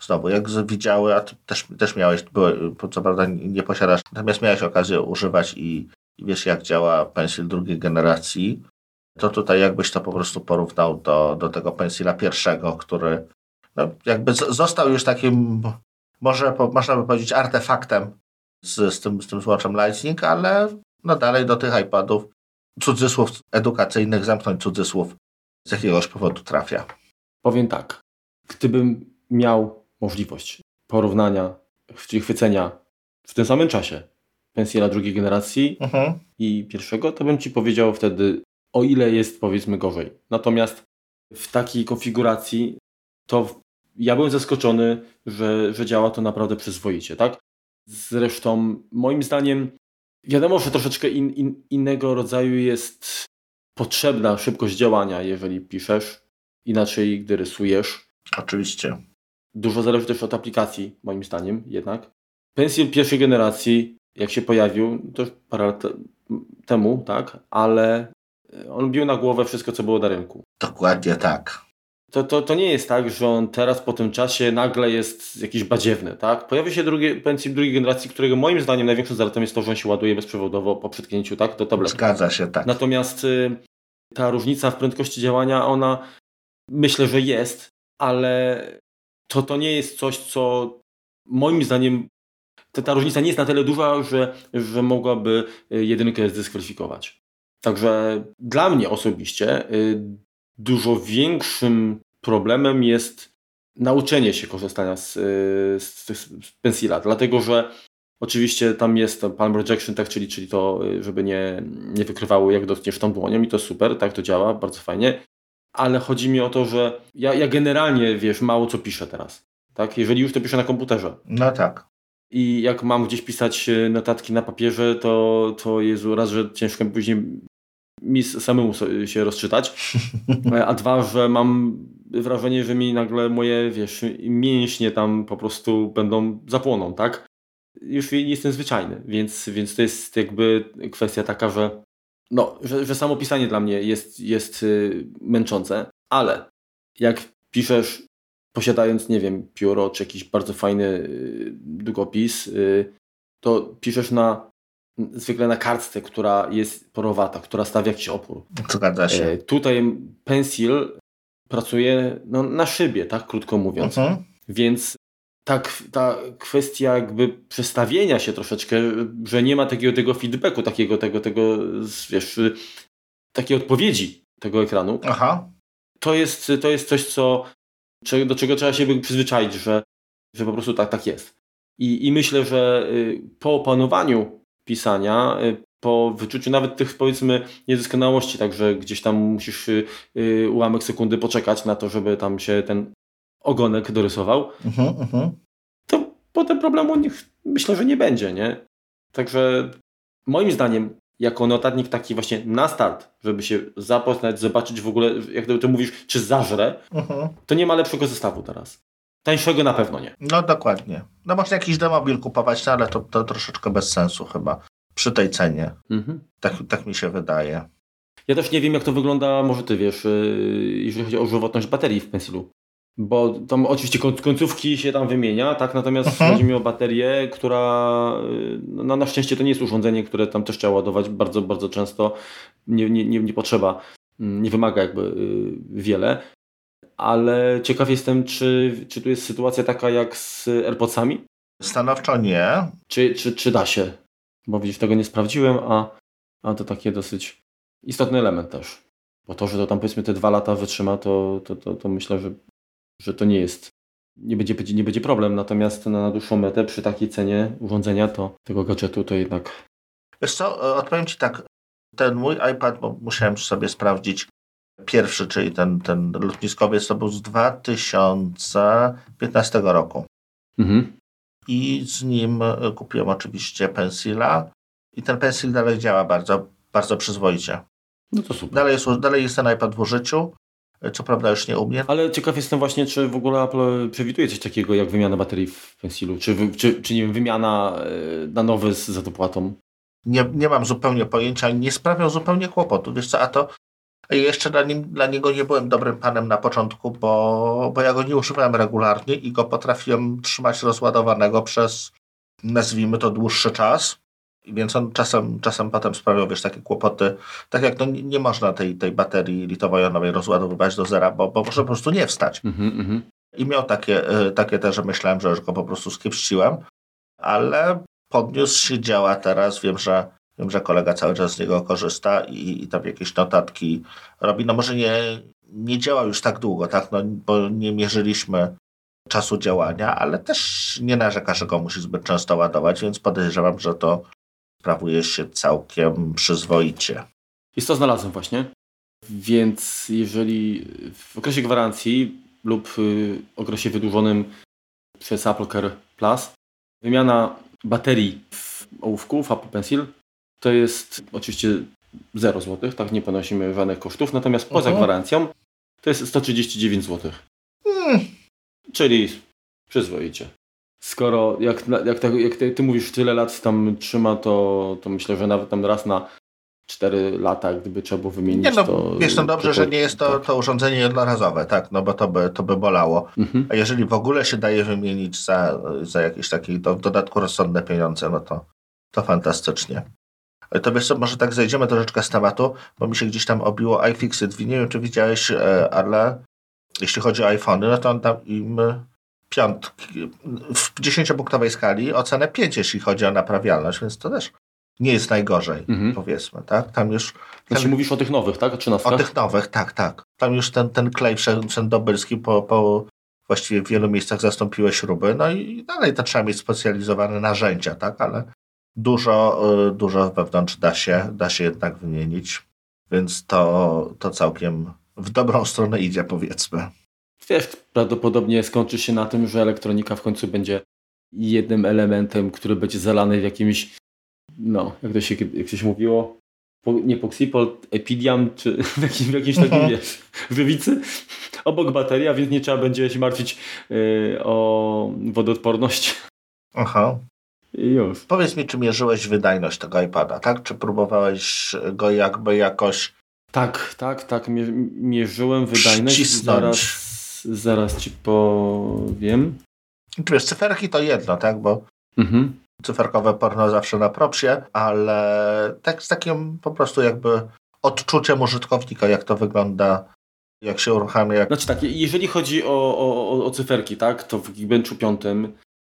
znowu, jak widziały, a ty też, też miałeś, były, co prawda nie posiadasz, natomiast miałeś okazję używać i, i wiesz, jak działa pensil drugiej generacji, to tutaj jakbyś to po prostu porównał do, do tego pensila pierwszego, który no, jakby został już takim, może po, można by powiedzieć, artefaktem z, z, tym, z tym złoczem Lightning, ale no dalej do tych iPadów cudzysłów edukacyjnych, zamknąć cudzysłów, z jakiegoś powodu trafia. Powiem tak, gdybym miał możliwość porównania, czyli chwycenia w tym samym czasie pensila drugiej generacji uh mhm. -huh. i pierwszego, to bym Ci powiedział wtedy o ile jest powiedzmy gorzej. Natomiast w takiej konfiguracji to ja byłem zaskoczony, że, że działa to naprawdę przyzwoicie, tak? Zresztą moim zdaniem wiadomo, że troszeczkę in, in, innego rodzaju jest potrzebna szybkość działania, jeżeli piszesz, inaczej gdy rysujesz. Oczywiście. Dużo zależy też od aplikacji, moim zdaniem jednak. Pencil pierwszej generacji, jak się pojawił, to już parę lat temu, tak, ale on bił na głowę wszystko, co było na rynku. Dokładnie tak. To, to, to nie jest tak, że on teraz po tym czasie nagle jest jakiś badziewny, tak? Pojawi się drugi, pędzik drugiej generacji, którego moim zdaniem największą zaletą jest to, że on się ładuje bezprzewodowo po przytknięciu, tak? Do tablety. Zgadza się, tak. Natomiast y, ta różnica w prędkości działania, ona myślę, że jest, ale to, to nie jest coś, co moim zdaniem ta, ta różnica nie jest na tyle duża, że, że mogłaby y, jedynkę zdyskwalifikować. Także dla mnie osobiście y, dużo większym problemem jest nauczenie się korzystania z, y, z, z Pensila, dlatego że oczywiście tam jest palm rejection, tak, czyli, czyli to, y, żeby nie, nie wykrywało jak dotkniesz tą dłonią i to super, tak to działa, bardzo fajnie, ale chodzi mi o to, że ja, ja generalnie, wiesz, mało co piszę teraz, tak, jeżeli już to piszę na komputerze. No tak. I jak mam gdzieś pisać notatki na papierze, to, to Jezu, raz, że ciężko później mi samemu się rozczytać, a dwa, że mam wrażenie, że mi nagle moje, wiesz, mięśnie tam po prostu będą zapłoną, tak? Już jestem zwyczajny, więc, więc to jest jakby kwestia taka, że no, że, że samo pisanie dla mnie jest, jest y, męczące, ale jak piszesz posiadając, nie wiem, pióro czy jakiś bardzo fajny y, długopis, y, to piszesz na zwykle na kartce, która jest porowata, która stawia jakiś opór. Zgadza się. E, tutaj pensil pracuje no, na szybie, tak krótko mówiąc. Uh mhm. -huh. Więc tak, ta kwestia jakby przestawienia się troszeczkę, że nie ma takiego tego feedbacku, takiego, tego, tego, wiesz, takiej odpowiedzi tego ekranu. Aha. To jest, to jest coś, co, do czego trzeba się przyzwyczaić, że, że po prostu tak, tak jest. I, I myślę, że y, po opanowaniu pisania, y, po wyczuciu nawet tych powiedzmy niedoskonałości, także gdzieś tam musisz yy, ułamek sekundy poczekać na to, żeby tam się ten ogonek dorysował, Mhm, mhm. to potem problemu niech, myślę, że nie będzie, nie? Także moim zdaniem jako notatnik taki właśnie na start, żeby się zapoznać, zobaczyć w ogóle, jak ty mówisz, czy zażre, Mhm. to nie ma lepszego zestawu teraz. Tańszego na pewno nie. No dokładnie. No można jakiś demobil kupować, no, ale to, to troszeczkę bez sensu chyba przy tej cenie. Mhm. Tak, tak mi się wydaje. Ja też nie wiem, jak to wygląda, może ty wiesz, yy, jeżeli chodzi o żywotność baterii w pensilu. Bo tam oczywiście koń- końcówki się tam wymienia, tak? Natomiast Mhm. chodzi mi o baterię, która yy, no, na szczęście to nie jest urządzenie, które tam też trzeba ładować bardzo, bardzo często. Nie, nie, nie, nie potrzeba, mm, nie wymaga jakby yy, wiele. Ale ciekaw jestem, czy, czy tu jest sytuacja taka jak z AirPodsami? Stanowczo nie. Czy, czy, czy da się? Bo widzisz, tego nie sprawdziłem, a, a to taki dosyć istotny element też. Bo to, że to tam powiedzmy te dwa lata wytrzyma, to, to, to, to myślę, że, że to nie jest, nie będzie, nie będzie problem. Natomiast na dłuższą metę przy takiej cenie urządzenia, to tego gadżetu to jednak Wiesz co, e, odpowiem Ci tak. Ten mój iPad, bo musiałem sobie sprawdzić, pierwszy, czyli ten, ten lotniskowiec, to był z 2015 roku. mhm. I z nim e, kupiłem oczywiście Pensila. I ten Pensil dalej działa bardzo, bardzo przyzwoicie. no to super. Dalej jest, dalej jest ten iPad w użyciu. E, Co prawda już nie u mnie. Ale ciekaw jestem właśnie, czy w ogóle Apple przewiduje coś takiego jak wymiana baterii w Pensilu, czy, czy, czy nie wiem, wymiana e, na nowy z, za dopłatą. Nie, nie mam zupełnie pojęcia, nie sprawiał zupełnie kłopotu. Wiesz co, a to a jeszcze dla, nim, dla niego nie byłem dobrym panem na początku, bo, bo ja go nie używałem regularnie i go potrafiłem trzymać rozładowanego przez, nazwijmy to, dłuższy czas. I Więc on czasem, czasem potem sprawiał, wiesz, takie kłopoty. Tak jak no, nie, można tej, tej baterii litowo-jonowej rozładowywać do zera, bo, bo może po prostu nie wstać. Mhm, mhm. I miał takie, e, takie też, że myślałem, że już go po prostu skiepściłem, ale podniósł się, działa teraz. Wiem, że, wiem, że kolega cały czas z niego korzysta i, i tam jakieś notatki robi. No może nie, nie działa już tak długo, tak? No, bo nie mierzyliśmy czasu działania, ale też nie narzeka, że go musi zbyt często ładować, więc podejrzewam, że to sprawuje się całkiem przyzwoicie. I to znalazłem właśnie. Więc jeżeli w okresie gwarancji lub y, okresie wydłużonym przez Apple Care Plus wymiana baterii w ołówku, w Apple Pencil, to jest oczywiście 0 zł, tak nie ponosimy żadnych kosztów, natomiast poza Mhm. gwarancją to jest 139 zł, Hmm, czyli przyzwoicie. Skoro jak, jak, tak- jak ty, ty mówisz tyle lat tam trzyma, to, to myślę, że nawet tam raz na 4 lata, gdyby trzeba było wymienić, nie no, to... wiesz, no dobrze, to- że nie jest to, tak. to urządzenie jednorazowe, tak? No bo to by, to by bolało. Mhm. A jeżeli w ogóle się daje wymienić za, za jakieś takie do, w dodatku rozsądne pieniądze, no to, to fantastycznie. Ale To wiesz co, może tak zejdziemy troszeczkę z tematu, bo mi się gdzieś tam obiło iFixit. Nie wiem, czy widziałeś, e, ale jeśli chodzi o iPhony, no to on tam im piątki, w 10-punktowej skali ocenę 5, jeśli chodzi o naprawialność, więc to też nie jest najgorzej, Mhm. powiedzmy, tak? Tam już Znaczy ten- mówisz o tych nowych, tak? O 13? o tych nowych, tak, tak. Tam już ten, ten klej wszęd- wszędobylski po, po właściwie w wielu miejscach zastąpiły śruby, no i dalej to trzeba mieć specjalizowane narzędzia, tak, ale dużo, y, dużo wewnątrz da się, da się jednak wymienić, więc to, to całkiem w dobrą stronę idzie, powiedzmy. Wiesz, prawdopodobnie skończy się na tym, że elektronika w końcu będzie jednym elementem, który będzie zalany w jakimś, no, jak to się, jak to się mówiło, po, nie Poxipol, Epidiam, czy w jakimś, w jakimś takim, Mhm. wiesz, wywicy, obok bateria, więc nie trzeba będzie się martwić y, o wodoodporność Aha. Już. Powiedz mi, czy mierzyłeś wydajność tego iPada, tak? Czy próbowałeś go jakby jakoś Tak, tak, tak, mie- mierzyłem wydajność, Przycisnąć. zaraz, zaraz ci powiem. Czy wiesz, cyferki to jedno, tak? Bo Mhm. cyferkowe porno zawsze na propsie, ale tak z takim po prostu jakby odczuciem użytkownika, jak to wygląda, jak się uruchamia. Jak... Znaczy tak, jeżeli chodzi o, o, o- o cyferki, tak, to w Geekbenchu 5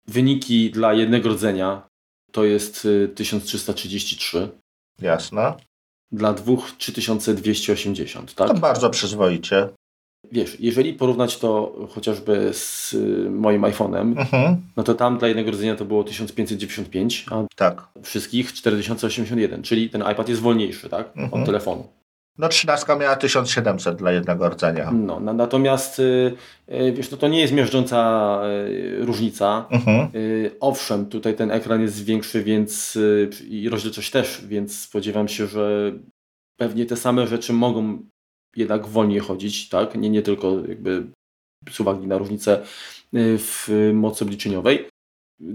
wyniki dla jednego rdzenia to jest y, 1333, Jasne. dla dwóch 3280, To tak? bardzo przyzwoicie. wiesz, jeżeli porównać to chociażby z y, moim iPhone'em, Mhm. no to tam dla jednego rdzenia to było 1595, a Tak. wszystkich 4081, czyli ten iPad jest wolniejszy, tak? Mhm. Od telefonu. No trzynastka miała 1700 dla jednego rdzenia. No, na, natomiast y, y, wiesz, no to nie jest miażdżąca y, różnica. Mhm. Owszem, tutaj ten ekran jest większy, więc i rozdzielczość też, więc spodziewam się, że pewnie te same rzeczy mogą jednak wolniej chodzić, tak? Nie, nie tylko jakby z uwagi na różnicę w mocy obliczeniowej.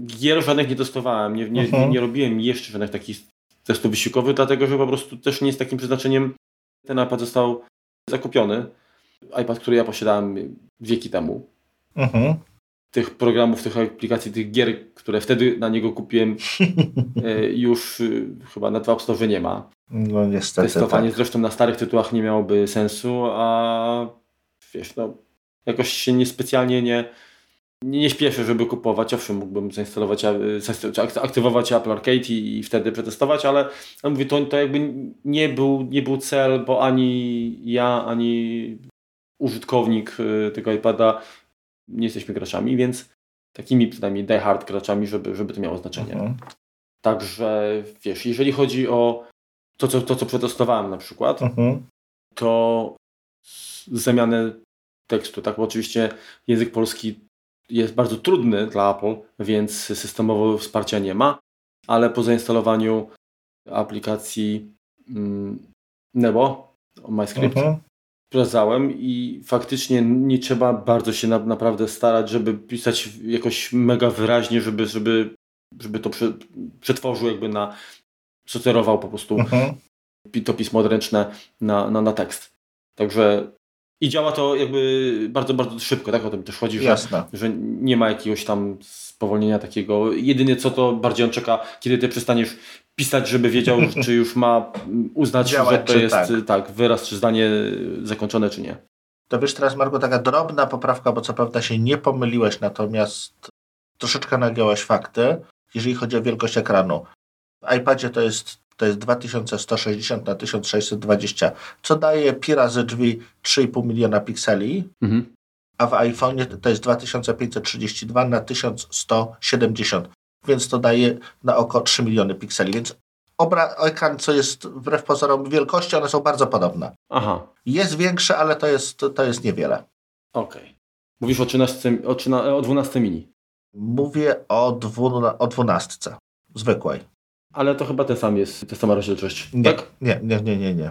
Gier żadnych nie testowałem, nie, nie, nie, Mhm. nie robiłem jeszcze żadnych takich testów wysiłkowych, dlatego że po prostu też nie jest takim przeznaczeniem ten iPad został zakupiony. iPad, który ja posiadałem wieki temu. Mhm. Tych programów, tych aplikacji, tych gier, które wtedy na niego kupiłem, e, już y, chyba na dwa Store nie ma. No niestety Testowanie tak. zresztą na starych tytułach nie miałoby sensu, a wiesz, no jakoś się niespecjalnie nie, nie, śpieszę, żeby kupować. Owszem, mógłbym zainstalować, aktywować Apple Arcade i, wtedy przetestować, ale, mówię, to, to jakby nie był, nie był cel, bo ani ja, ani użytkownik e, tego iPada nie jesteśmy graczami, więc takimi przynajmniej die hard graczami, żeby, żeby to miało znaczenie. Mhm. Także wiesz, jeżeli chodzi o to, co, to, co przetestowałem na przykład, Mhm. to zamianę tekstu, tak? Bo oczywiście język polski jest bardzo trudny dla Apple, więc systemowo wsparcia nie ma, ale po zainstalowaniu aplikacji mm, Nebo, MyScript, Mhm. sprawdzałem i faktycznie nie trzeba bardzo się na, naprawdę starać, żeby pisać jakoś mega wyraźnie, żeby, żeby, żeby to prze, przetworzył jakby na, przeterował po prostu Mhm. pi- to pismo odręczne na, na, na tekst. Także i działa to jakby bardzo, bardzo szybko, tak? O tym też chodzi, że, Jasne. że nie ma jakiegoś tam spowolnienia takiego. Jedynie co to bardziej on czeka, kiedy ty przestaniesz pisać, żeby wiedział, czy już ma uznać, Działać, że to jest tak. tak. wyraz, czy zdanie zakończone, czy nie. To wiesz teraz, Margo, taka drobna poprawka, bo co prawda się nie pomyliłeś, natomiast troszeczkę nagiąłeś fakty, jeżeli chodzi o wielkość ekranu. W iPadzie to jest, to jest 2160 na 1620, co daje pi razy drzwi 3,5 miliona pikseli, Mhm. a w iPhone'ie to jest 2532 na 1170, więc to daje na oko 3 miliony pikseli, więc obra- ekran, co jest wbrew pozorom wielkości, one są bardzo podobne. Aha, Jest większy, ale to jest, to jest niewiele. okej. Mówisz o, 13, o, 13, o 12 mini. Mówię o, dwuna, o dwunastce. Zwykłej. Ale to chyba ten sam jest, ta sama rozdzielczość. Nie, Tak? nie, nie, nie, nie, nie.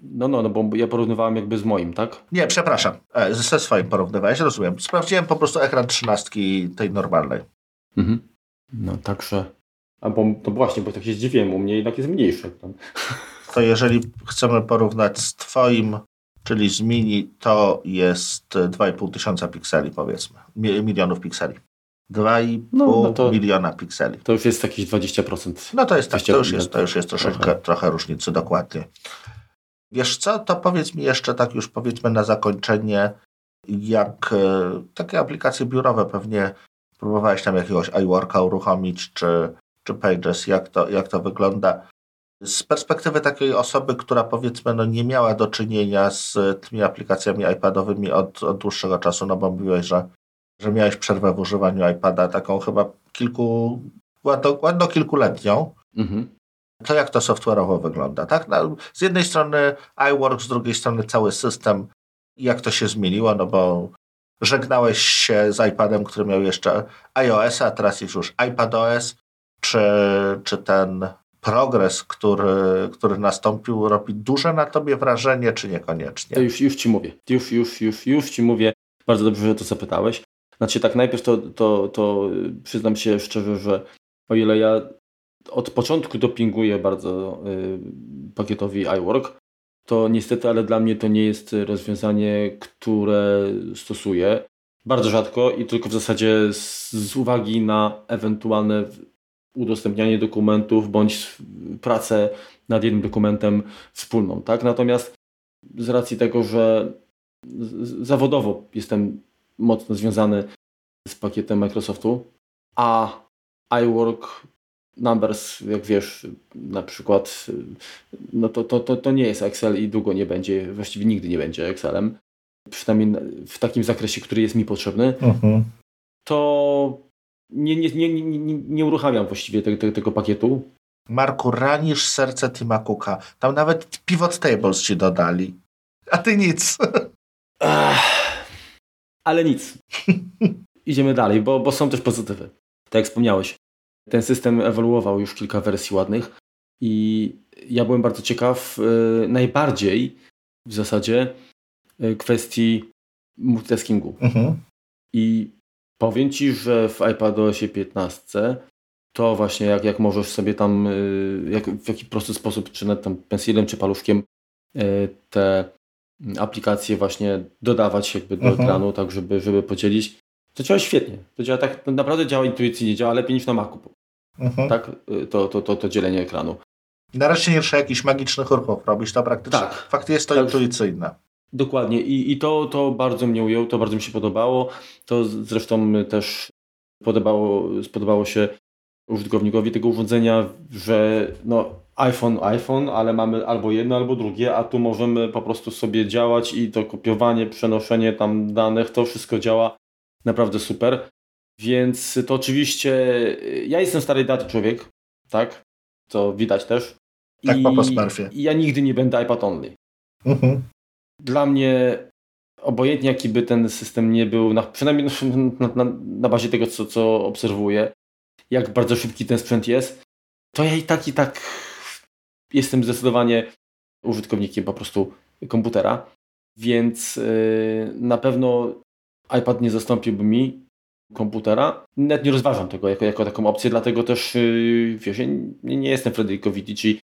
No, no, no, bo ja porównywałem jakby z moim, tak? Nie, przepraszam. E, ze swoim porównywałeś, rozumiem. Sprawdziłem po prostu ekran trzynastki tej normalnej. Mhm. No, także... A bo, to właśnie, bo tak się zdziwiłem, u mnie jednak jest mniejszy. To jeżeli chcemy porównać z twoim, czyli z mini, to jest e, 2,5 tysiąca pikseli, powiedzmy. Mi, milionów pikseli. 2,5 No, no to- miliona pikseli. To już jest jakieś 20%. No to jest tak, to już 200 jest, to już jest troszeczkę, Trochę. trochę różnicy, dokładnie. Wiesz co, to powiedz mi jeszcze tak już powiedzmy na zakończenie, jak e, takie aplikacje biurowe pewnie próbowałeś tam jakiegoś iWorka uruchomić, czy, czy Pages, jak to, jak to wygląda. Z perspektywy takiej osoby, która powiedzmy no, nie miała do czynienia z tymi aplikacjami iPadowymi od, od dłuższego czasu, no bo mówiłeś, że, że miałeś przerwę w używaniu iPada, taką chyba kilku, ładno, ładno kilkuletnią Mhm. to jak to software'owo wygląda, tak? No, z jednej strony iWork, z drugiej strony cały system, jak to się zmieniło, no bo żegnałeś się z iPadem, który miał jeszcze iOS, a teraz jest już iPadOS, czy, czy ten progres, który, który nastąpił, robi duże na tobie wrażenie, czy niekoniecznie? już, już ci mówię. Już, już, już, już ci mówię. Bardzo dobrze, że to zapytałeś. Znaczy tak, najpierw to, to, to y, przyznam się szczerze, że o ile ja od początku dopinguję bardzo y, pakietowi iWork, to niestety, ale dla mnie to nie jest rozwiązanie, które stosuję. Bardzo rzadko i tylko w zasadzie z, z uwagi na ewentualne udostępnianie dokumentów bądź pracę nad jednym dokumentem wspólną. Tak? Natomiast z racji tego, że zawodowo jestem mocno związany z pakietem Microsoftu, a iWork Numbers, jak wiesz, na przykład, no to, to, to, to nie jest Excel i długo nie będzie, właściwie nigdy nie będzie Excelem. przynajmniej w takim zakresie, który jest mi potrzebny, Mhm. to nie, nie, nie, nie, nie uruchamiam właściwie tego, tego, tego pakietu. Marku, ranisz serce Tima Cooka. Tam nawet pivot tables ci dodali. A ty nic. Ach, ale nic. Idziemy dalej, bo, bo są też pozytywy. Tak jak wspomniałeś, ten system ewoluował już kilka wersji ładnych i ja byłem bardzo ciekaw y, najbardziej w zasadzie y, kwestii multitaskingu. Mhm. I powiem Ci, że w iPadOSie 15 to właśnie jak, jak możesz sobie tam y, jak, w jaki prosty sposób, czy nawet tam pensilem, czy paluszkiem te aplikacje właśnie dodawać jakby do Mhm. ekranu, tak żeby, żeby podzielić. To działa świetnie. To działa tak, to naprawdę działa intuicyjnie, działa lepiej niż na Macu. Mhm. Tak? To, to, to, to dzielenie ekranu. Nareszcie nie trzeba jakichś magicznych ruchów robić, to praktycznie. Tak. Fakt jest to Tak. intuicyjne. Dokładnie i, i to, to bardzo mnie ujęło, to bardzo mi się podobało. To zresztą też podobało, spodobało się użytkownikowi tego urządzenia, że no iPhone, iPhone, ale mamy albo jedno, albo drugie, a tu możemy po prostu sobie działać i to kopiowanie, przenoszenie tam danych, to wszystko działa naprawdę super. Więc to oczywiście, ja jestem starej daty człowiek, tak? To widać też. Tak I, po Postmarfie. I ja nigdy nie będę iPad only Mhm. dla mnie obojętnie jaki by ten system nie był, na, przynajmniej na, na, na bazie tego, co, co obserwuję, jak bardzo szybki ten sprzęt jest, to ja i tak, i tak jestem zdecydowanie użytkownikiem po prostu komputera, więc yy, na pewno iPad nie zastąpiłby mi komputera. Nawet nie rozważam tego jako, jako taką opcję, dlatego też yy, wiesz, nie, nie jestem Federico Vidici,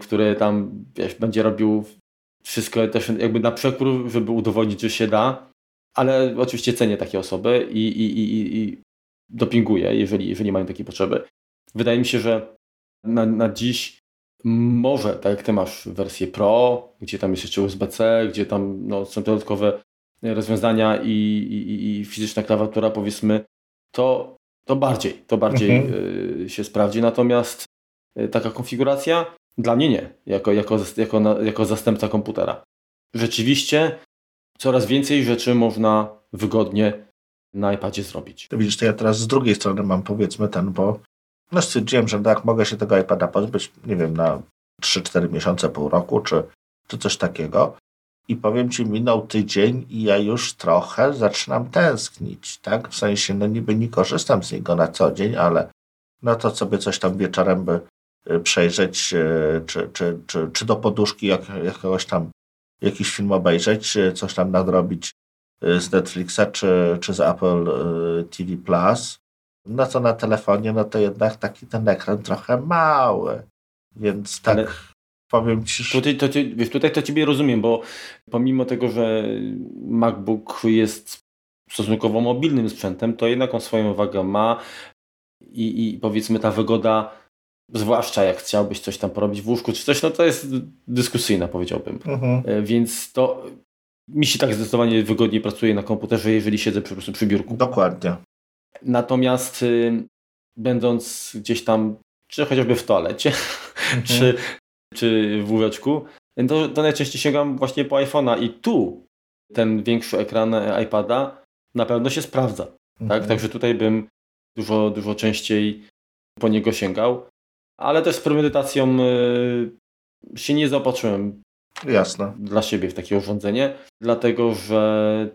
który tam wiesz, będzie robił wszystko też jakby na przekór, żeby udowodnić, że się da, ale oczywiście cenię takie osoby i, i, i- i dopinguję, jeżeli, jeżeli mają takie potrzeby. Wydaje mi się, że na, na dziś może, tak jak ty masz wersję Pro, gdzie tam jest jeszcze USB-C, gdzie tam no, są dodatkowe rozwiązania i, i, i- fizyczna klawiatura powiedzmy, to, to bardziej, to bardziej Mhm. y, się sprawdzi. Natomiast y, taka konfiguracja dla mnie nie, jako, jako, jako, jako zastępca komputera. Rzeczywiście coraz więcej rzeczy można wygodnie na iPadzie zrobić. To widzisz, to ja teraz z drugiej strony mam powiedzmy ten, bo no stwierdziłem, że tak, mogę się tego iPada pozbyć, nie wiem, na 3-4 miesiące, pół roku, czy, czy coś takiego. I powiem Ci, minął tydzień i ja już trochę zaczynam tęsknić, tak? W sensie, no niby nie korzystam z niego na co dzień, ale no to sobie coś tam wieczorem by y, przejrzeć, y, czy, czy, czy, czy do poduszki jak, jakiegoś tam, jakiś film obejrzeć, y, coś tam nadrobić z Netflixa, czy, czy z Apple TV Plus. No to na telefonie, no to jednak taki ten ekran trochę mały. Więc tak Ale- powiem Ci, że Tutaj to, wiesz, tutaj to Ciebie rozumiem, bo pomimo tego, że MacBook jest stosunkowo mobilnym sprzętem, to jednak on swoją wagę ma i, i powiedzmy ta wygoda, zwłaszcza jak chciałbyś coś tam porobić w łóżku czy coś, no to jest dyskusyjna powiedziałbym. mhm. E, Więc to mi się tak zdecydowanie wygodniej pracuje na komputerze, jeżeli siedzę po prostu przy biurku. dokładnie. Natomiast y, będąc gdzieś tam, czy chociażby w toalecie, czy, czy w łóżeczku, to, to najczęściej sięgam właśnie po iPhone'a i tu ten większy ekran iPada na pewno się sprawdza. Tak? Mhm. Także tutaj bym dużo, dużo częściej po niego sięgał. Ale też z premedytacją y, się nie zaopatrzyłem Jasne. dla siebie w takie urządzenie, dlatego że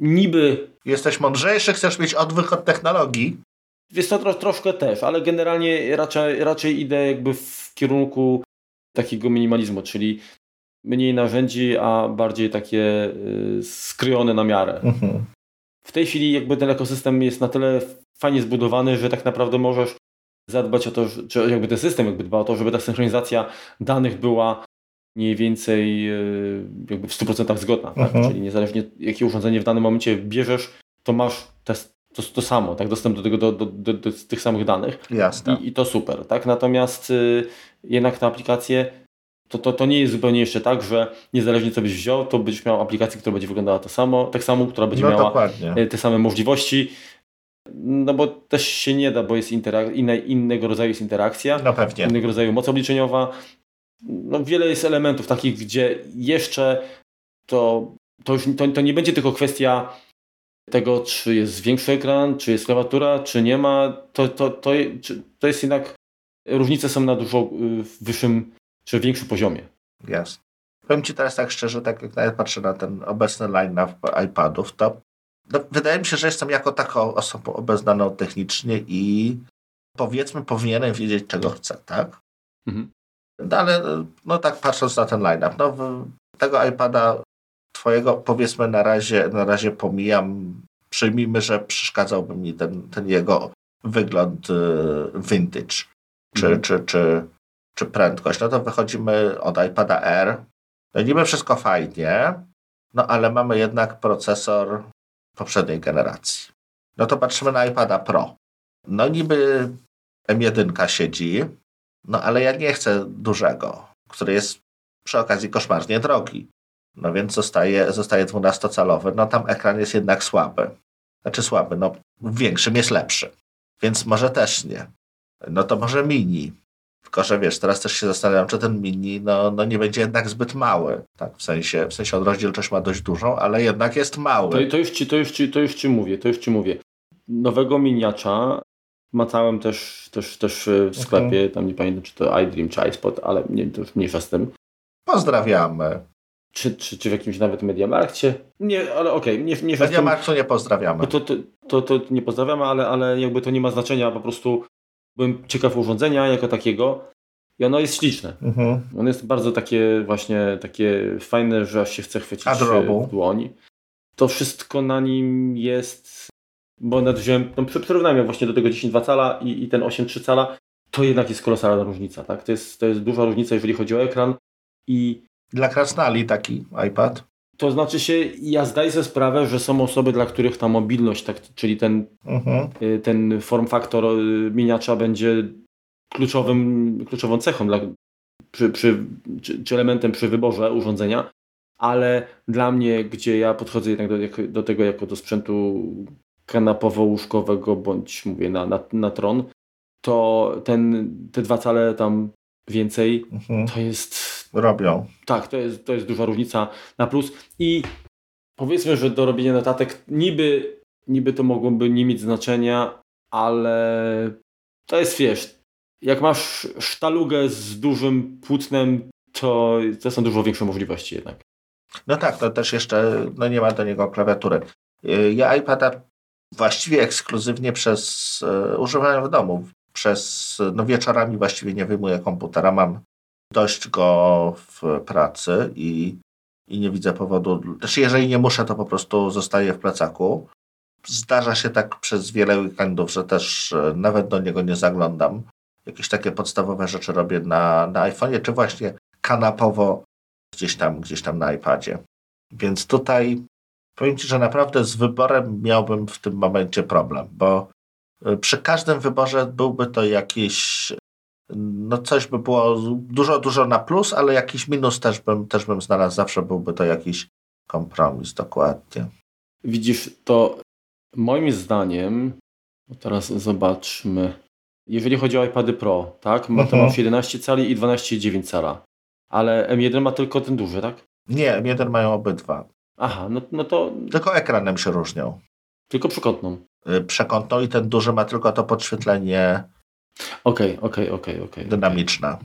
niby Jesteś mądrzejszy, chcesz mieć odwych od technologii. Jest to tro, troszkę też, ale generalnie raczej, raczej idę jakby w kierunku takiego minimalizmu, czyli mniej narzędzi, a bardziej takie y, skrojone na miarę. Mhm. W tej chwili jakby ten ekosystem jest na tyle fajnie zbudowany, że tak naprawdę możesz zadbać o to, że- czy jakby ten system jakby dba o to, żeby ta synchronizacja danych była mniej więcej y, jakby w 100% zgodna. Tak? Mhm. Czyli niezależnie jakie urządzenie w danym momencie bierzesz, to masz te, to, to samo, tak? dostęp do, tego, do, do, do, do tych samych danych. Jasne. I, I to super, tak? Natomiast y, jednak te aplikacje, to, to, to nie jest zupełnie jeszcze tak, że niezależnie co byś wziął, to będziesz miał aplikację, która będzie wyglądała to samo, tak samo, która będzie No miała dokładnie. y, te same możliwości. No bo też się nie da, bo jest interak- inne, innego rodzaju jest interakcja, No pewnie. innego rodzaju moc obliczeniowa. No, wiele jest elementów takich, gdzie jeszcze to to już to, to nie będzie tylko kwestia tego, czy jest większy ekran, czy jest klawiatura, czy nie ma. To, to, to, to jest jednak różnice są na dużo y, wyższym czy większym poziomie. Jest. Powiem Ci teraz tak szczerze, tak jak nawet patrzę na ten obecny line-up iPadów, to no, wydaje mi się, że jestem jako taką osobą obeznaną technicznie i powiedzmy powinienem wiedzieć, czego chcę, tak? Mhm. No ale no tak patrząc na ten line-up, no tego iPada twojego powiedzmy na razie, na razie pomijam. Przyjmijmy, że przeszkadzałby mi ten, ten jego wygląd y, vintage czy, mhm. czy, czy, czy prędkość. No to wychodzimy od iPada R. No niby wszystko fajnie, no ale mamy jednak procesor poprzedniej generacji. No to patrzymy na iPada Pro. No niby M1 siedzi, no ale ja nie chcę dużego, który jest przy okazji koszmarnie drogi. No więc zostaje, zostaje 12-calowy. No tam ekran jest jednak słaby. Znaczy słaby, no w większym jest lepszy. Więc może też nie. No to może mini. Tylko, że wiesz, teraz też się zastanawiam, czy ten mini no, no nie będzie jednak zbyt mały. Tak, w sensie, w sensie on rozdzielczość ma dość dużą, ale jednak jest mały. To, to, już ci, to, już ci, to już ci mówię, to już ci mówię. Nowego miniacza macałem też, też, też w sklepie, okay. tam nie pamiętam, czy to iDream, czy iSpot, ale nie, to już mniejsza z tym. Pozdrawiamy. Czy, czy, czy w jakimś nawet Mediamarkcie? Nie, ale okej. Okay, nie, nie Mediamarktu nie pozdrawiamy. To, to, to, to, nie pozdrawiamy, ale, ale jakby to nie ma znaczenia, po prostu byłem ciekaw urządzenia jako takiego i ono jest śliczne. Mhm. Ono jest bardzo takie właśnie takie fajne, że aż się chce chwycić Adorable. w dłoń. To wszystko na nim jest, bo nawet wziąłem, no, przyrównałem właśnie do tego 10,2 cala i, i ten 8,3 cala, to jednak jest kolosalna różnica. Tak? To, jest, to jest duża różnica, jeżeli chodzi o ekran i dla krasnali taki iPad? To znaczy się, ja zdaję sobie sprawę, że są osoby, dla których ta mobilność, tak, czyli ten, mhm. Y, ten form factor y, miniacza będzie kluczowym, kluczową cechą dla, przy, przy, czy, czy, elementem przy wyborze urządzenia, ale dla mnie, gdzie ja podchodzę jednak do, do tego jako do sprzętu kanapowo-łóżkowego, bądź mówię na, na, na tron, to ten, te dwa cale tam więcej, mhm. to jest robią. Tak, to jest, to jest duża różnica na plus. I powiedzmy, że do robienia notatek niby, niby to mogłoby nie mieć znaczenia, ale to jest, wiesz, jak masz sztalugę z dużym płótnem, to, to są dużo większe możliwości jednak. No tak, to też jeszcze no nie ma do niego klawiatury. Ja iPada właściwie ekskluzywnie przez uh, używałem w domu. Przez, no wieczorami właściwie nie wyjmuję komputera. Mam dość go w pracy i, i nie widzę powodu. Znaczy, jeżeli nie muszę, to po prostu zostaję w plecaku. Zdarza się tak przez wiele weekendów, że też e, nawet do niego nie zaglądam. Jakieś takie podstawowe rzeczy robię na, na iPhone'ie, czy właśnie kanapowo gdzieś tam, gdzieś tam na iPadzie. Więc tutaj powiem Ci, że naprawdę z wyborem miałbym w tym momencie problem, bo e, przy każdym wyborze byłby to jakiś no coś by było dużo, dużo na plus, ale jakiś minus też bym, też bym znalazł. Zawsze byłby to jakiś kompromis, dokładnie. Widzisz, to moim zdaniem, teraz zobaczmy, jeżeli chodzi o iPady Pro, tak, ma, to mhm. mam 11 cali i 12,9 cala, ale M1 ma tylko ten duży, tak? Nie, M1 mają obydwa. Aha, no, no to... Tylko ekranem się różnią. Tylko przekątną. Y, przekątną i ten duży ma tylko to podświetlenie Okej, okej, okej, okej. Dynamiczna.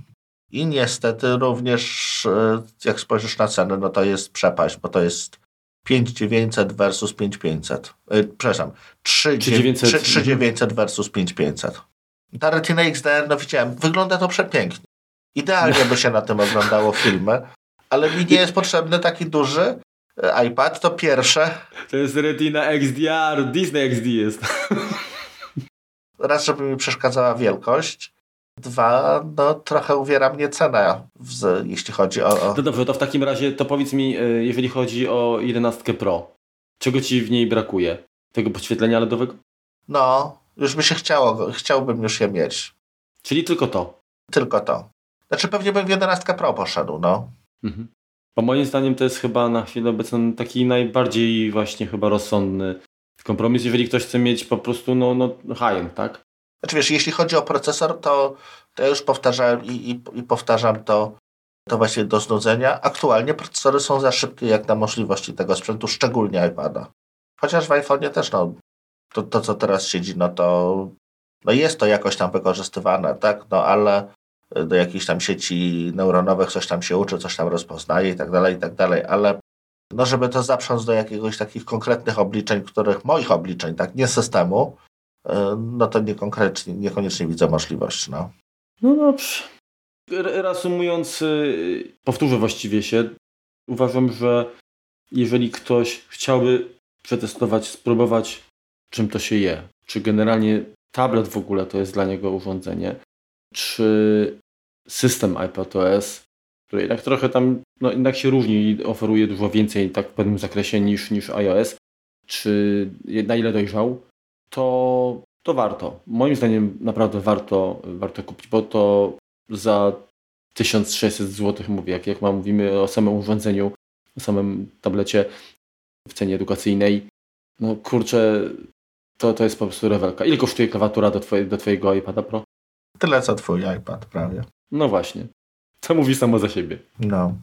I niestety również, e, jak spojrzysz na cenę, no to jest przepaść, bo to jest 5900 versus 5500. Yy, przepraszam, 3900 versus 5500. Ta Retina XDR, no widziałem, wygląda to przepięknie. Idealnie by się na tym oglądało filmy, ale mi nie jest potrzebny taki duży iPad, to pierwsze. To jest Retina XDR, Disney XD jest. raz, żeby mi przeszkadzała wielkość, dwa, no trochę uwiera mnie cena, w, jeśli chodzi o, o... No dobrze, to w takim razie to powiedz mi, e, jeżeli chodzi o 11 Pro, czego Ci w niej brakuje? Tego podświetlenia LEDowego? No, już by się chciało, chciałbym już je mieć. Czyli tylko to? Tylko to. Znaczy pewnie bym w 11 Pro poszedł, no. Mhm. Bo moim zdaniem to jest chyba na chwilę obecną taki najbardziej właśnie chyba rozsądny kompromis, jeżeli ktoś chce mieć po prostu no, no high-end, tak? Znaczy wiesz, jeśli chodzi o procesor, to, to ja już powtarzałem i, i, i powtarzam to to właśnie do znudzenia. Aktualnie procesory są za szybkie jak na możliwości tego sprzętu, szczególnie iPada. Chociaż w iPhone'ie też no, to, to, co teraz siedzi, no to no jest to jakoś tam wykorzystywane, tak? No ale do jakichś tam sieci neuronowych coś tam się uczy, coś tam rozpoznaje i tak dalej, i tak dalej, ale no żeby to zaprząc do jakiegoś takich konkretnych obliczeń, których moich obliczeń, tak, nie systemu, y, no to niekoniecznie, niekoniecznie widzę możliwość, no. No dobrze. Reasumując, y, powtórzę właściwie się, uważam, że jeżeli ktoś chciałby przetestować, spróbować, czym to się je, czy generalnie tablet w ogóle to jest dla niego urządzenie, czy system iPadOS, który jednak trochę tam no, jednak się różni i oferuje dużo więcej tak w pewnym zakresie niż, niż iOS, czy na ile dojrzał, to, to warto. Moim zdaniem naprawdę warto, warto kupić, bo to za 1600 zł mówię, jak, jak mówimy o samym urządzeniu, o samym tablecie w cenie edukacyjnej. No kurczę, to, to jest po prostu rewelka. Ile kosztuje klawiatura do, twoje, do Twojego iPada Pro? Tyle co Twój iPad prawie. No właśnie. To mówi samo za siebie. No.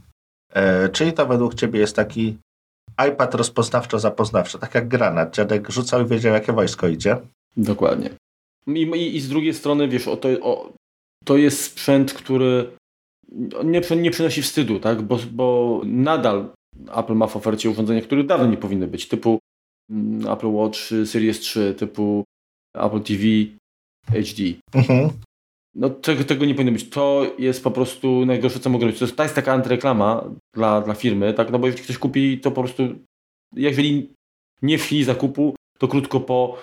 E, czyli to według Ciebie jest taki iPad rozpoznawczo-zapoznawczy, tak jak granat. Dziadek rzucał i wiedział, jakie wojsko idzie. Dokładnie. I, i, i z drugiej strony, wiesz, o to, o, to jest sprzęt, który nie, nie przynosi wstydu, tak? Bo, bo nadal Apple ma w ofercie urządzenia, które dawno nie powinny być, typu mm, Apple Watch Series 3, typu Apple TV HD. Mhm. No tego, tego nie powinno być. To jest po prostu najgorsze, co mogę robić. To jest, to jest taka antyreklama dla, dla firmy, tak? No bo jeśli ktoś kupi, to po prostu jeżeli nie w chwili zakupu, to krótko po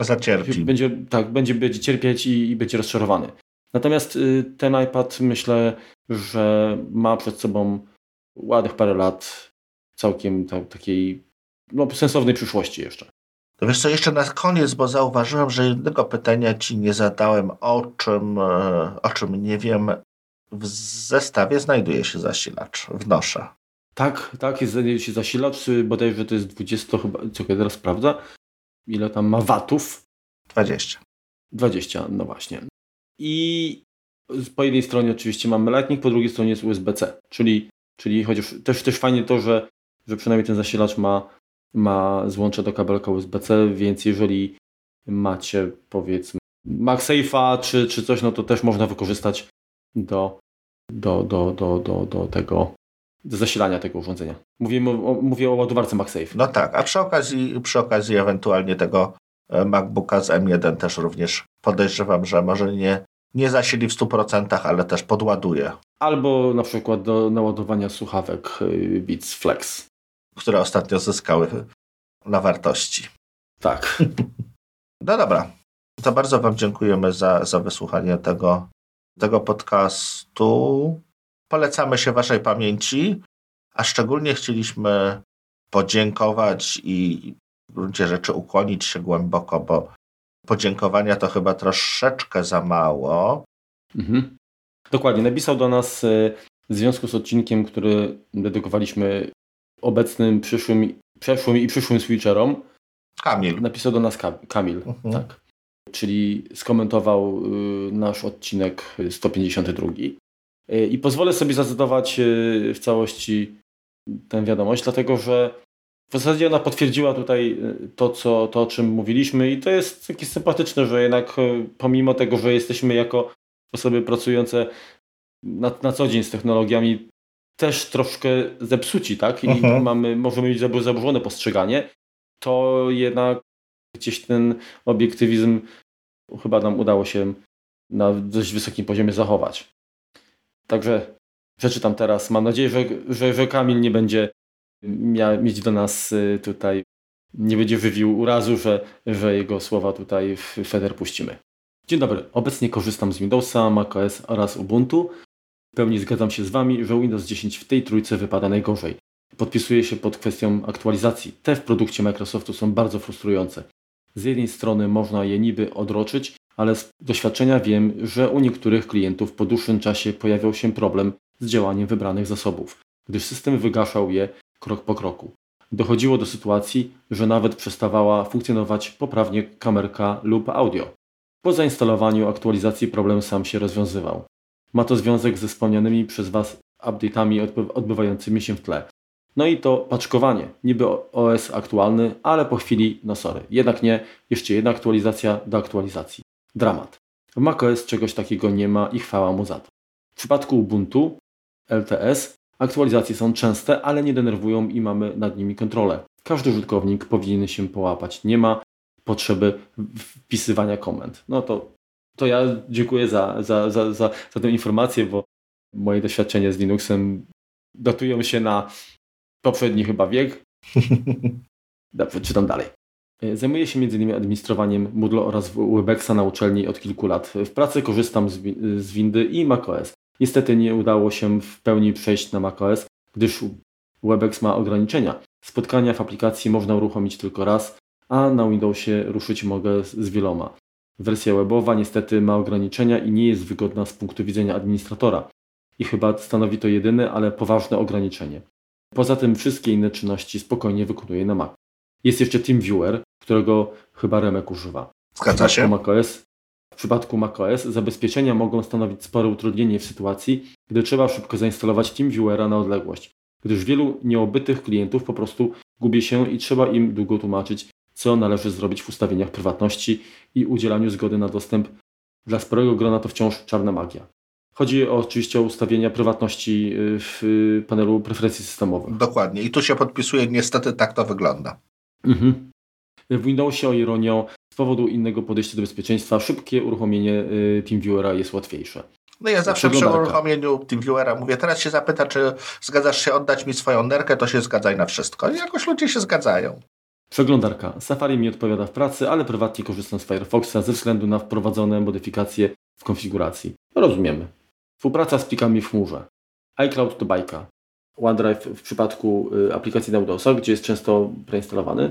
zacierpi. Będzie, tak, będzie, będzie cierpieć i, i będzie rozczarowany. Natomiast y, ten iPad myślę, że ma przed sobą ładnych parę lat całkiem takiej no, sensownej przyszłości jeszcze. To wiesz co, jeszcze na koniec, bo zauważyłem, że jednego pytania ci nie zadałem, o czym, e, o czym nie wiem. W zestawie znajduje się zasilacz, wnoszę. Tak, tak, jest, znajduje się zasilacz, bodajże to jest 20 chyba, czekaj, teraz sprawdza, ile tam ma watów. 20. 20, no właśnie. I po jednej stronie oczywiście mamy Lightning, po drugiej stronie jest USB-C, czyli, czyli chociaż też, też fajnie to, że, że przynajmniej ten zasilacz ma ma złącze do kabelka USB-C, więc jeżeli macie powiedzmy MagSafe'a czy, czy coś, no to też można wykorzystać do, do, do, do, do, do tego do zasilania tego urządzenia. Mówię o, mówię o ładowarce MagSafe. No tak, a przy okazji, przy okazji ewentualnie tego e, MacBooka z M1 też również podejrzewam, że może nie, nie zasili w 100%, ale też podładuje. Albo na przykład do naładowania słuchawek e, Beats Flex które ostatnio zyskały na wartości. Tak. No dobra. To bardzo Wam dziękujemy za, za wysłuchanie tego, tego podcastu. Polecamy się Waszej pamięci, a szczególnie chcieliśmy podziękować i w gruncie rzeczy ukłonić się głęboko, bo podziękowania to chyba troszeczkę za mało. Mhm. Dokładnie. Napisał do nas e, w związku z odcinkiem, który dedykowaliśmy obecnym, przyszłym, przeszłym i przyszłym switcherom. Kamil. Napisał do nas Kamil, mhm. tak. Czyli skomentował y, nasz odcinek 152. Y, I pozwolę sobie zacytować y, w całości tę wiadomość, dlatego że w zasadzie ona potwierdziła tutaj to, co, to, o czym mówiliśmy i to jest takie sympatyczne, że jednak pomimo tego, że jesteśmy jako osoby pracujące na, na co dzień z technologiami, też troszkę zepsuci, tak? I mhm. mamy, możemy mieć zaburzone postrzeganie, to jednak gdzieś ten obiektywizm chyba nam udało się na dość wysokim poziomie zachować. Także przeczytam teraz. Mam nadzieję, że, że, że Kamil nie będzie miał, mieć do nas y, tutaj, nie będzie wywił urazu, że, że jego słowa tutaj w Feder puścimy. Dzień dobry. Obecnie korzystam z Windowsa, macOS oraz Ubuntu. W pełni zgadzam się z Wami, że Windows 10 w tej trójce wypada najgorzej. Podpisuję się pod kwestią aktualizacji. Te w produkcie Microsoftu są bardzo frustrujące. Z jednej strony można je niby odroczyć, ale z doświadczenia wiem, że u niektórych klientów po dłuższym czasie pojawiał się problem z działaniem wybranych zasobów, gdyż system wygaszał je krok po kroku. Dochodziło do sytuacji, że nawet przestawała funkcjonować poprawnie kamerka lub audio. Po zainstalowaniu aktualizacji problem sam się rozwiązywał. Ma to związek ze wspomnianymi przez Was update'ami odbywającymi się w tle. No i to paczkowanie. Niby OS aktualny, ale po chwili, no sorry, jednak nie, jeszcze jedna aktualizacja do aktualizacji. Dramat. W macOS czegoś takiego nie ma i chwała mu za to. W przypadku Ubuntu LTS aktualizacje są częste, ale nie denerwują i mamy nad nimi kontrolę. Każdy użytkownik powinien się połapać. Nie ma potrzeby wpisywania komend. No to, to ja dziękuję za, za, za, za, za tę informację, bo moje doświadczenia z Linuxem datują się na poprzedni chyba wiek. Dobrze, czytam dalej. Zajmuję się m.in. administrowaniem Moodle oraz Webexa na uczelni od kilku lat. W pracy korzystam z, z Windy i macOS. Niestety nie udało się w pełni przejść na macOS, gdyż Webex ma ograniczenia. Spotkania w aplikacji można uruchomić tylko raz, a na Windowsie ruszyć mogę z wieloma. Wersja webowa niestety ma ograniczenia i nie jest wygodna z punktu widzenia administratora. I chyba stanowi to jedyne, ale poważne ograniczenie. Poza tym wszystkie inne czynności spokojnie wykonuje na Mac. Jest jeszcze TeamViewer, którego chyba Remek używa. Zgadza się. MacOS, w przypadku macOS zabezpieczenia mogą stanowić spore utrudnienie w sytuacji, gdy trzeba szybko zainstalować TeamViewera na odległość, gdyż wielu nieobytych klientów po prostu gubi się i trzeba im długo tłumaczyć, co należy zrobić w ustawieniach prywatności i udzielaniu zgody na dostęp. Dla sporego grona to wciąż czarna magia. Chodzi o, oczywiście o ustawienia prywatności y, w panelu preferencji systemowych. Dokładnie. I tu się podpisuje, niestety tak to wygląda. Mhm. W Windowsie, o ironią, z powodu innego podejścia do bezpieczeństwa, szybkie uruchomienie y, TeamViewera jest łatwiejsze. No ja zawsze przy uruchomieniu TeamViewera mówię, teraz się zapyta, czy zgadzasz się oddać mi swoją nerkę, to się zgadzaj na wszystko. I jakoś ludzie się zgadzają. Przeglądarka. Safari mi odpowiada w pracy, ale prywatnie korzystam z Firefoxa ze względu na wprowadzone modyfikacje w konfiguracji. Rozumiemy. Współpraca z plikami w chmurze. iCloud to bajka. OneDrive w przypadku y, aplikacji na Windowsa, gdzie jest często preinstalowany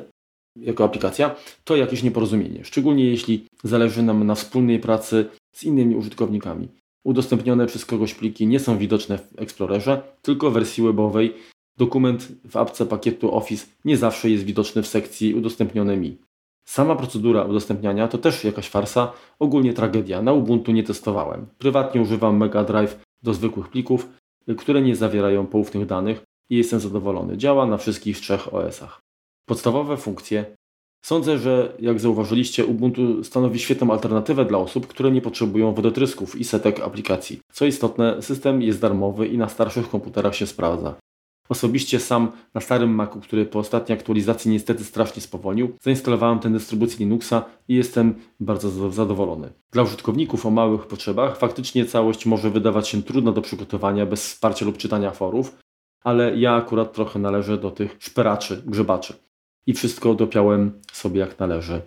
jako aplikacja, to jakieś nieporozumienie. Szczególnie jeśli zależy nam na wspólnej pracy z innymi użytkownikami. Udostępnione przez kogoś pliki nie są widoczne w Explorerze, tylko w wersji webowej. Dokument w apce pakietu Office nie zawsze jest widoczny w sekcji udostępnione mi. Sama procedura udostępniania to też jakaś farsa, ogólnie tragedia. Na Ubuntu nie testowałem. Prywatnie używam Mega Drive do zwykłych plików, które nie zawierają poufnych danych i jestem zadowolony. Działa na wszystkich trzech OS-ach. Podstawowe funkcje. Sądzę, że jak zauważyliście, Ubuntu stanowi świetną alternatywę dla osób, które nie potrzebują wodotrysków i setek aplikacji. Co istotne, system jest darmowy i na starszych komputerach się sprawdza. Osobiście sam na starym Macu, który po ostatniej aktualizacji niestety strasznie spowolnił, zainstalowałem tę dystrybucję Linuxa i jestem bardzo zadowolony. Dla użytkowników o małych potrzebach faktycznie całość może wydawać się trudna do przygotowania bez wsparcia lub czytania forów, ale ja akurat trochę należę do tych szperaczy, grzebaczy. I wszystko dopiąłem sobie jak należy.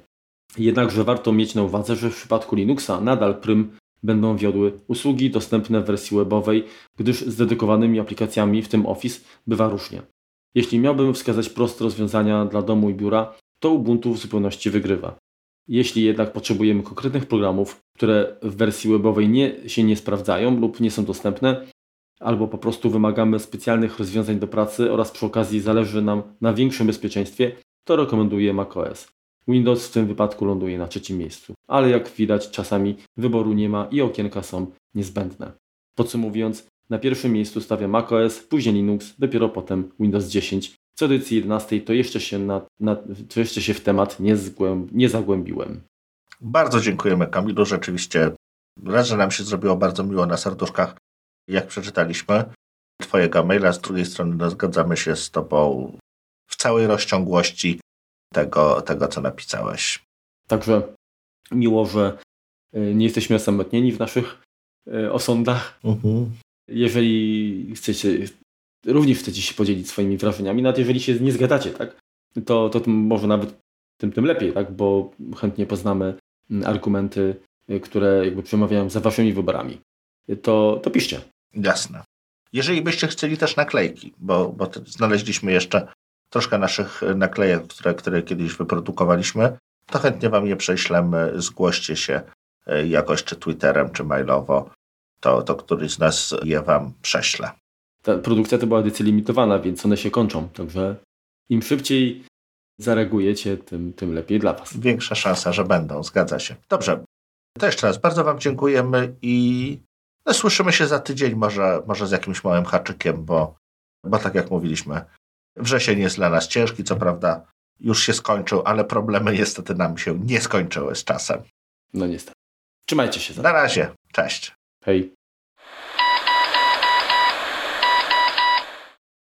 Jednakże warto mieć na uwadze, że w przypadku Linuxa nadal prym będą wiodły usługi dostępne w wersji webowej, gdyż z dedykowanymi aplikacjami, w tym Office, bywa różnie. Jeśli miałbym wskazać proste rozwiązania dla domu i biura, to Ubuntu w zupełności wygrywa. Jeśli jednak potrzebujemy konkretnych programów, które w wersji webowej nie, się nie sprawdzają lub nie są dostępne, albo po prostu wymagamy specjalnych rozwiązań do pracy oraz przy okazji zależy nam na większym bezpieczeństwie, to rekomenduję macOS. Windows w tym wypadku ląduje na trzecim miejscu, ale jak widać czasami wyboru nie ma i okienka są niezbędne. Podsumowując, na pierwszym miejscu stawia macOS, później Linux, dopiero potem Windows 10. Co edycji 11 to jeszcze się, na, na, to jeszcze się w temat nie, zgłęb, nie zagłębiłem. Bardzo dziękujemy Kamilu, rzeczywiście raz, że nam się zrobiło bardzo miło na serduszkach, jak przeczytaliśmy Twojego maila, z drugiej strony no, zgadzamy się z Tobą w całej rozciągłości tego, tego, co napisałeś. Także miło, że y, nie jesteśmy osamotnieni w naszych y, osądach. Mhm. Jeżeli chcecie, również chcecie się podzielić swoimi wrażeniami, nawet jeżeli się nie zgadzacie, tak, to, to może nawet tym, tym lepiej, tak, bo chętnie poznamy mm, argumenty, y, które jakby przemawiają za waszymi wyborami. To, to piszcie. Jasne. Jeżeli byście chcieli też naklejki, bo, bo znaleźliśmy jeszcze troszkę naszych naklejek, które, które kiedyś wyprodukowaliśmy, to chętnie Wam je prześlemy. Zgłoście się e, jakoś, czy Twitterem, czy mailowo. To, to któryś z nas je Wam prześle. Ta produkcja to była edycja limitowana, więc one się kończą. Także im szybciej zareagujecie, tym, tym lepiej dla Was. Większa szansa, że będą, zgadza się. Dobrze. To jeszcze raz bardzo Wam dziękujemy i No, słyszymy się za tydzień, może, może z jakimś małym haczykiem, bo, bo tak jak mówiliśmy, wrzesień jest dla nas ciężki, co prawda już się skończył, ale problemy niestety nam się nie skończyły z czasem. No niestety. Trzymajcie się. Za. Na razie. Cześć. Hej.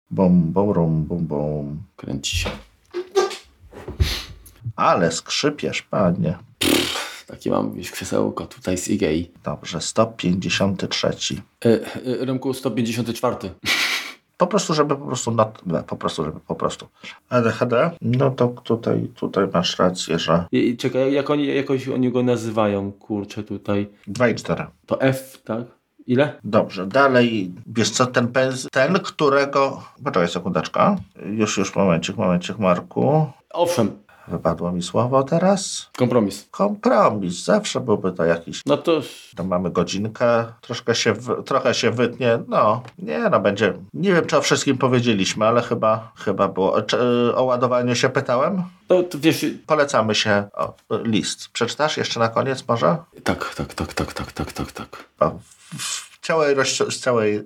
Bum, bum, rum, bum, bum. Kręci się. Ale skrzypiesz, panie. Takie mam wiesz, krzesełko tutaj z Igei. Dobrze, 153. E, e, Remku 154. Po prostu, żeby po prostu, not, no, po prostu, żeby po prostu. ADHD? No to tutaj, tutaj masz rację, że I, i czekaj, jak oni, jakoś oni go nazywają, kurczę tutaj. 2 i 4. To F, tak? Ile? Dobrze, dalej, wiesz co, ten pędz, ten, którego, poczekaj sekundeczkę, już, już, momencik, momencik, Marku, Owszem, wypadło mi słowo teraz, kompromis. kompromis, zawsze byłby to jakiś, No to to mamy godzinkę, troszkę się, w, trochę się wytnie, no, nie no, będzie, nie wiem, czy o wszystkim powiedzieliśmy, ale chyba, chyba było, czy, o ładowanie się pytałem? No to wiesz, Polecamy się, o, list, przeczytasz jeszcze na koniec może? tak, tak, tak, tak, tak, tak, tak, tak. O, w- całej, rozci- z całej,